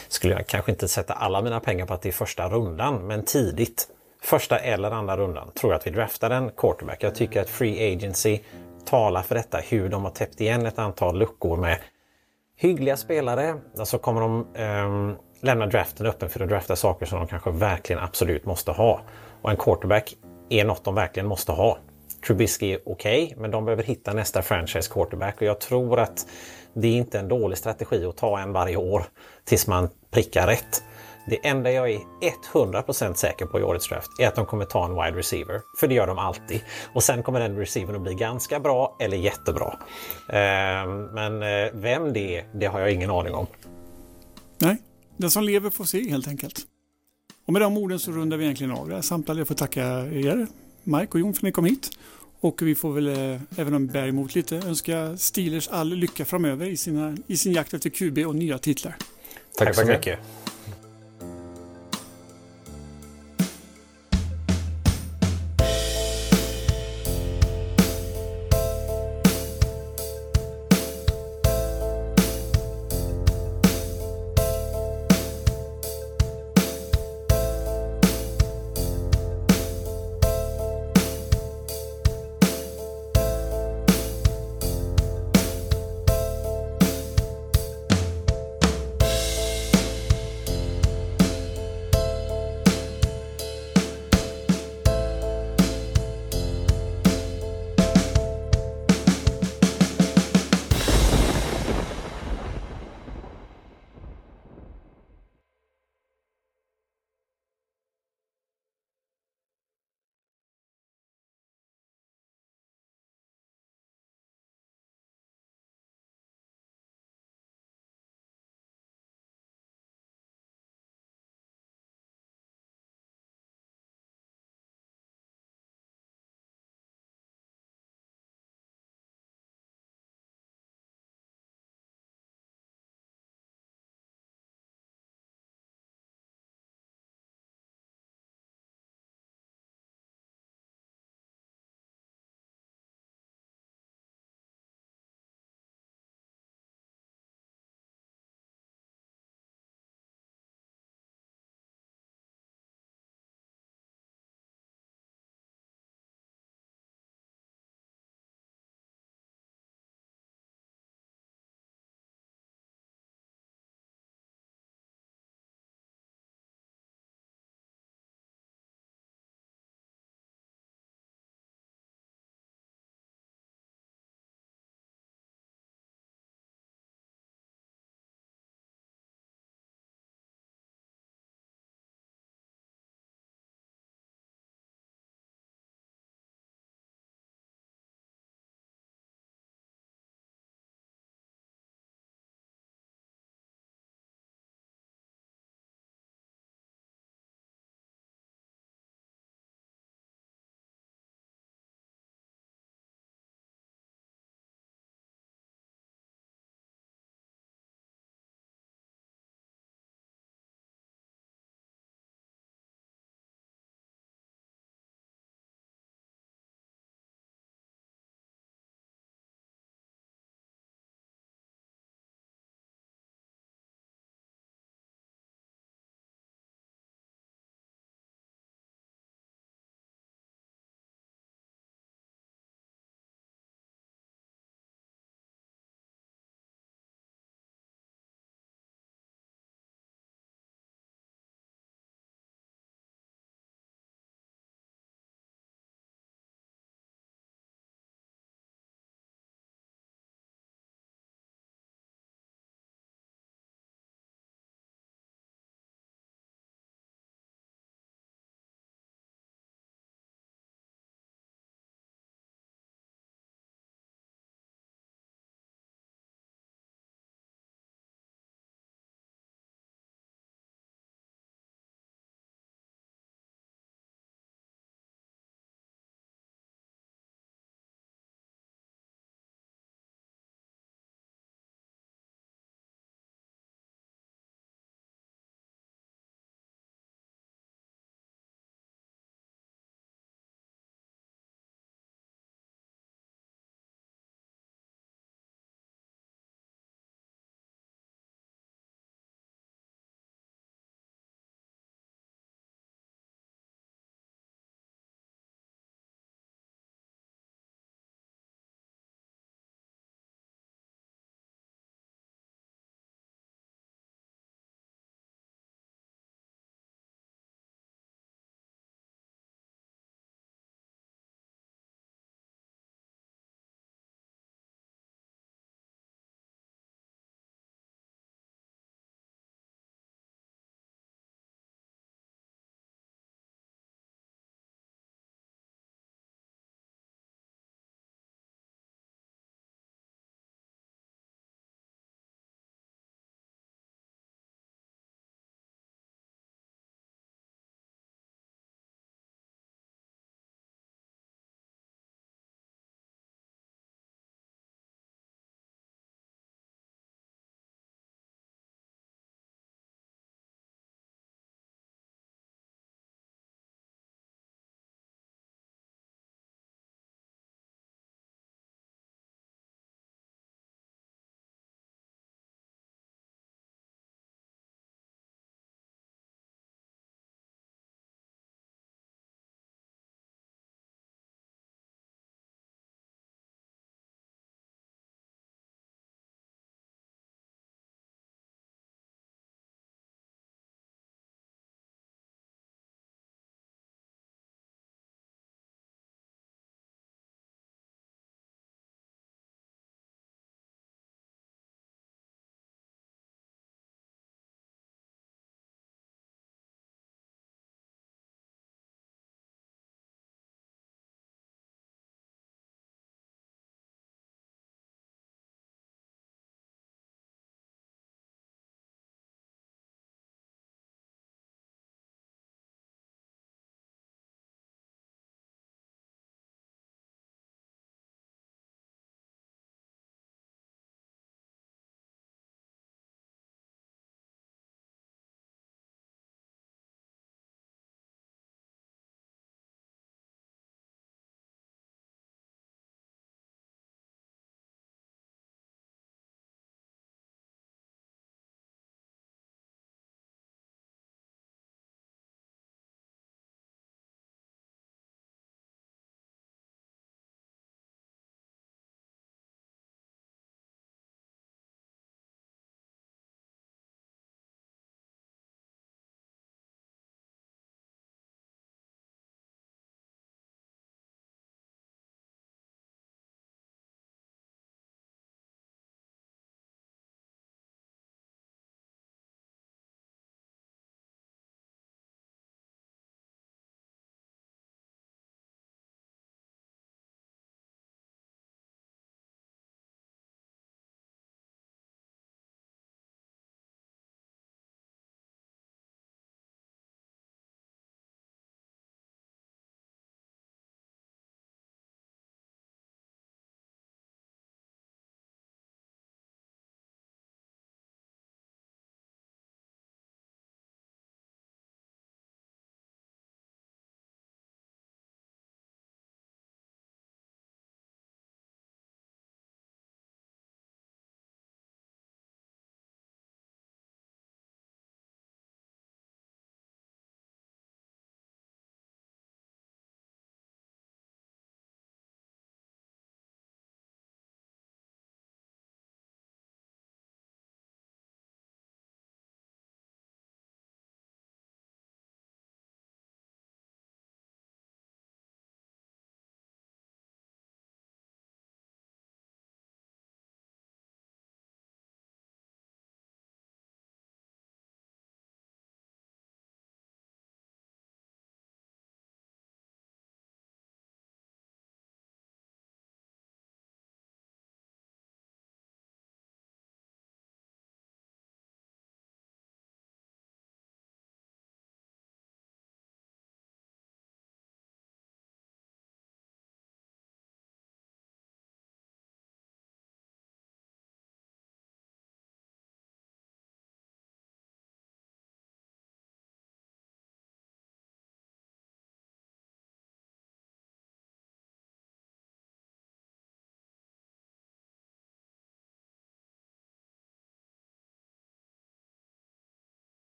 skulle jag kanske inte sätta alla mina pengar på att det är första rundan, men tidigt, första eller andra rundan, tror jag att vi draftar en quarterback. Jag tycker att Free Agency talar för detta, hur de har täppt igen ett antal luckor med hyggliga spelare. Alltså kommer de eh, lämna draften öppen för att drafta saker som de kanske verkligen absolut måste ha. Och en quarterback är något de verkligen måste ha. Trubisky är okej, okay, men de behöver hitta nästa franchise quarterback och jag tror att det är inte en dålig strategi att ta en varje år tills man prickar rätt. Det enda jag är 100% säker på i årets draft är att de kommer ta en wide receiver. För det gör de alltid. Och sen kommer den receivern att bli ganska bra eller jättebra. Ehm, men eh, vem det är, det har jag ingen aning om. Nej, den som lever får se helt enkelt. Och med de orden så rundar vi egentligen av det här samtalet. Jag får tacka er, Mike och Jon, för att ni kom hit. Och vi får väl, eh, även om vi bär emot lite, önska Steelers all lycka framöver i, sina, i sin jakt efter QB och nya titlar. Tack, Tack så mycket.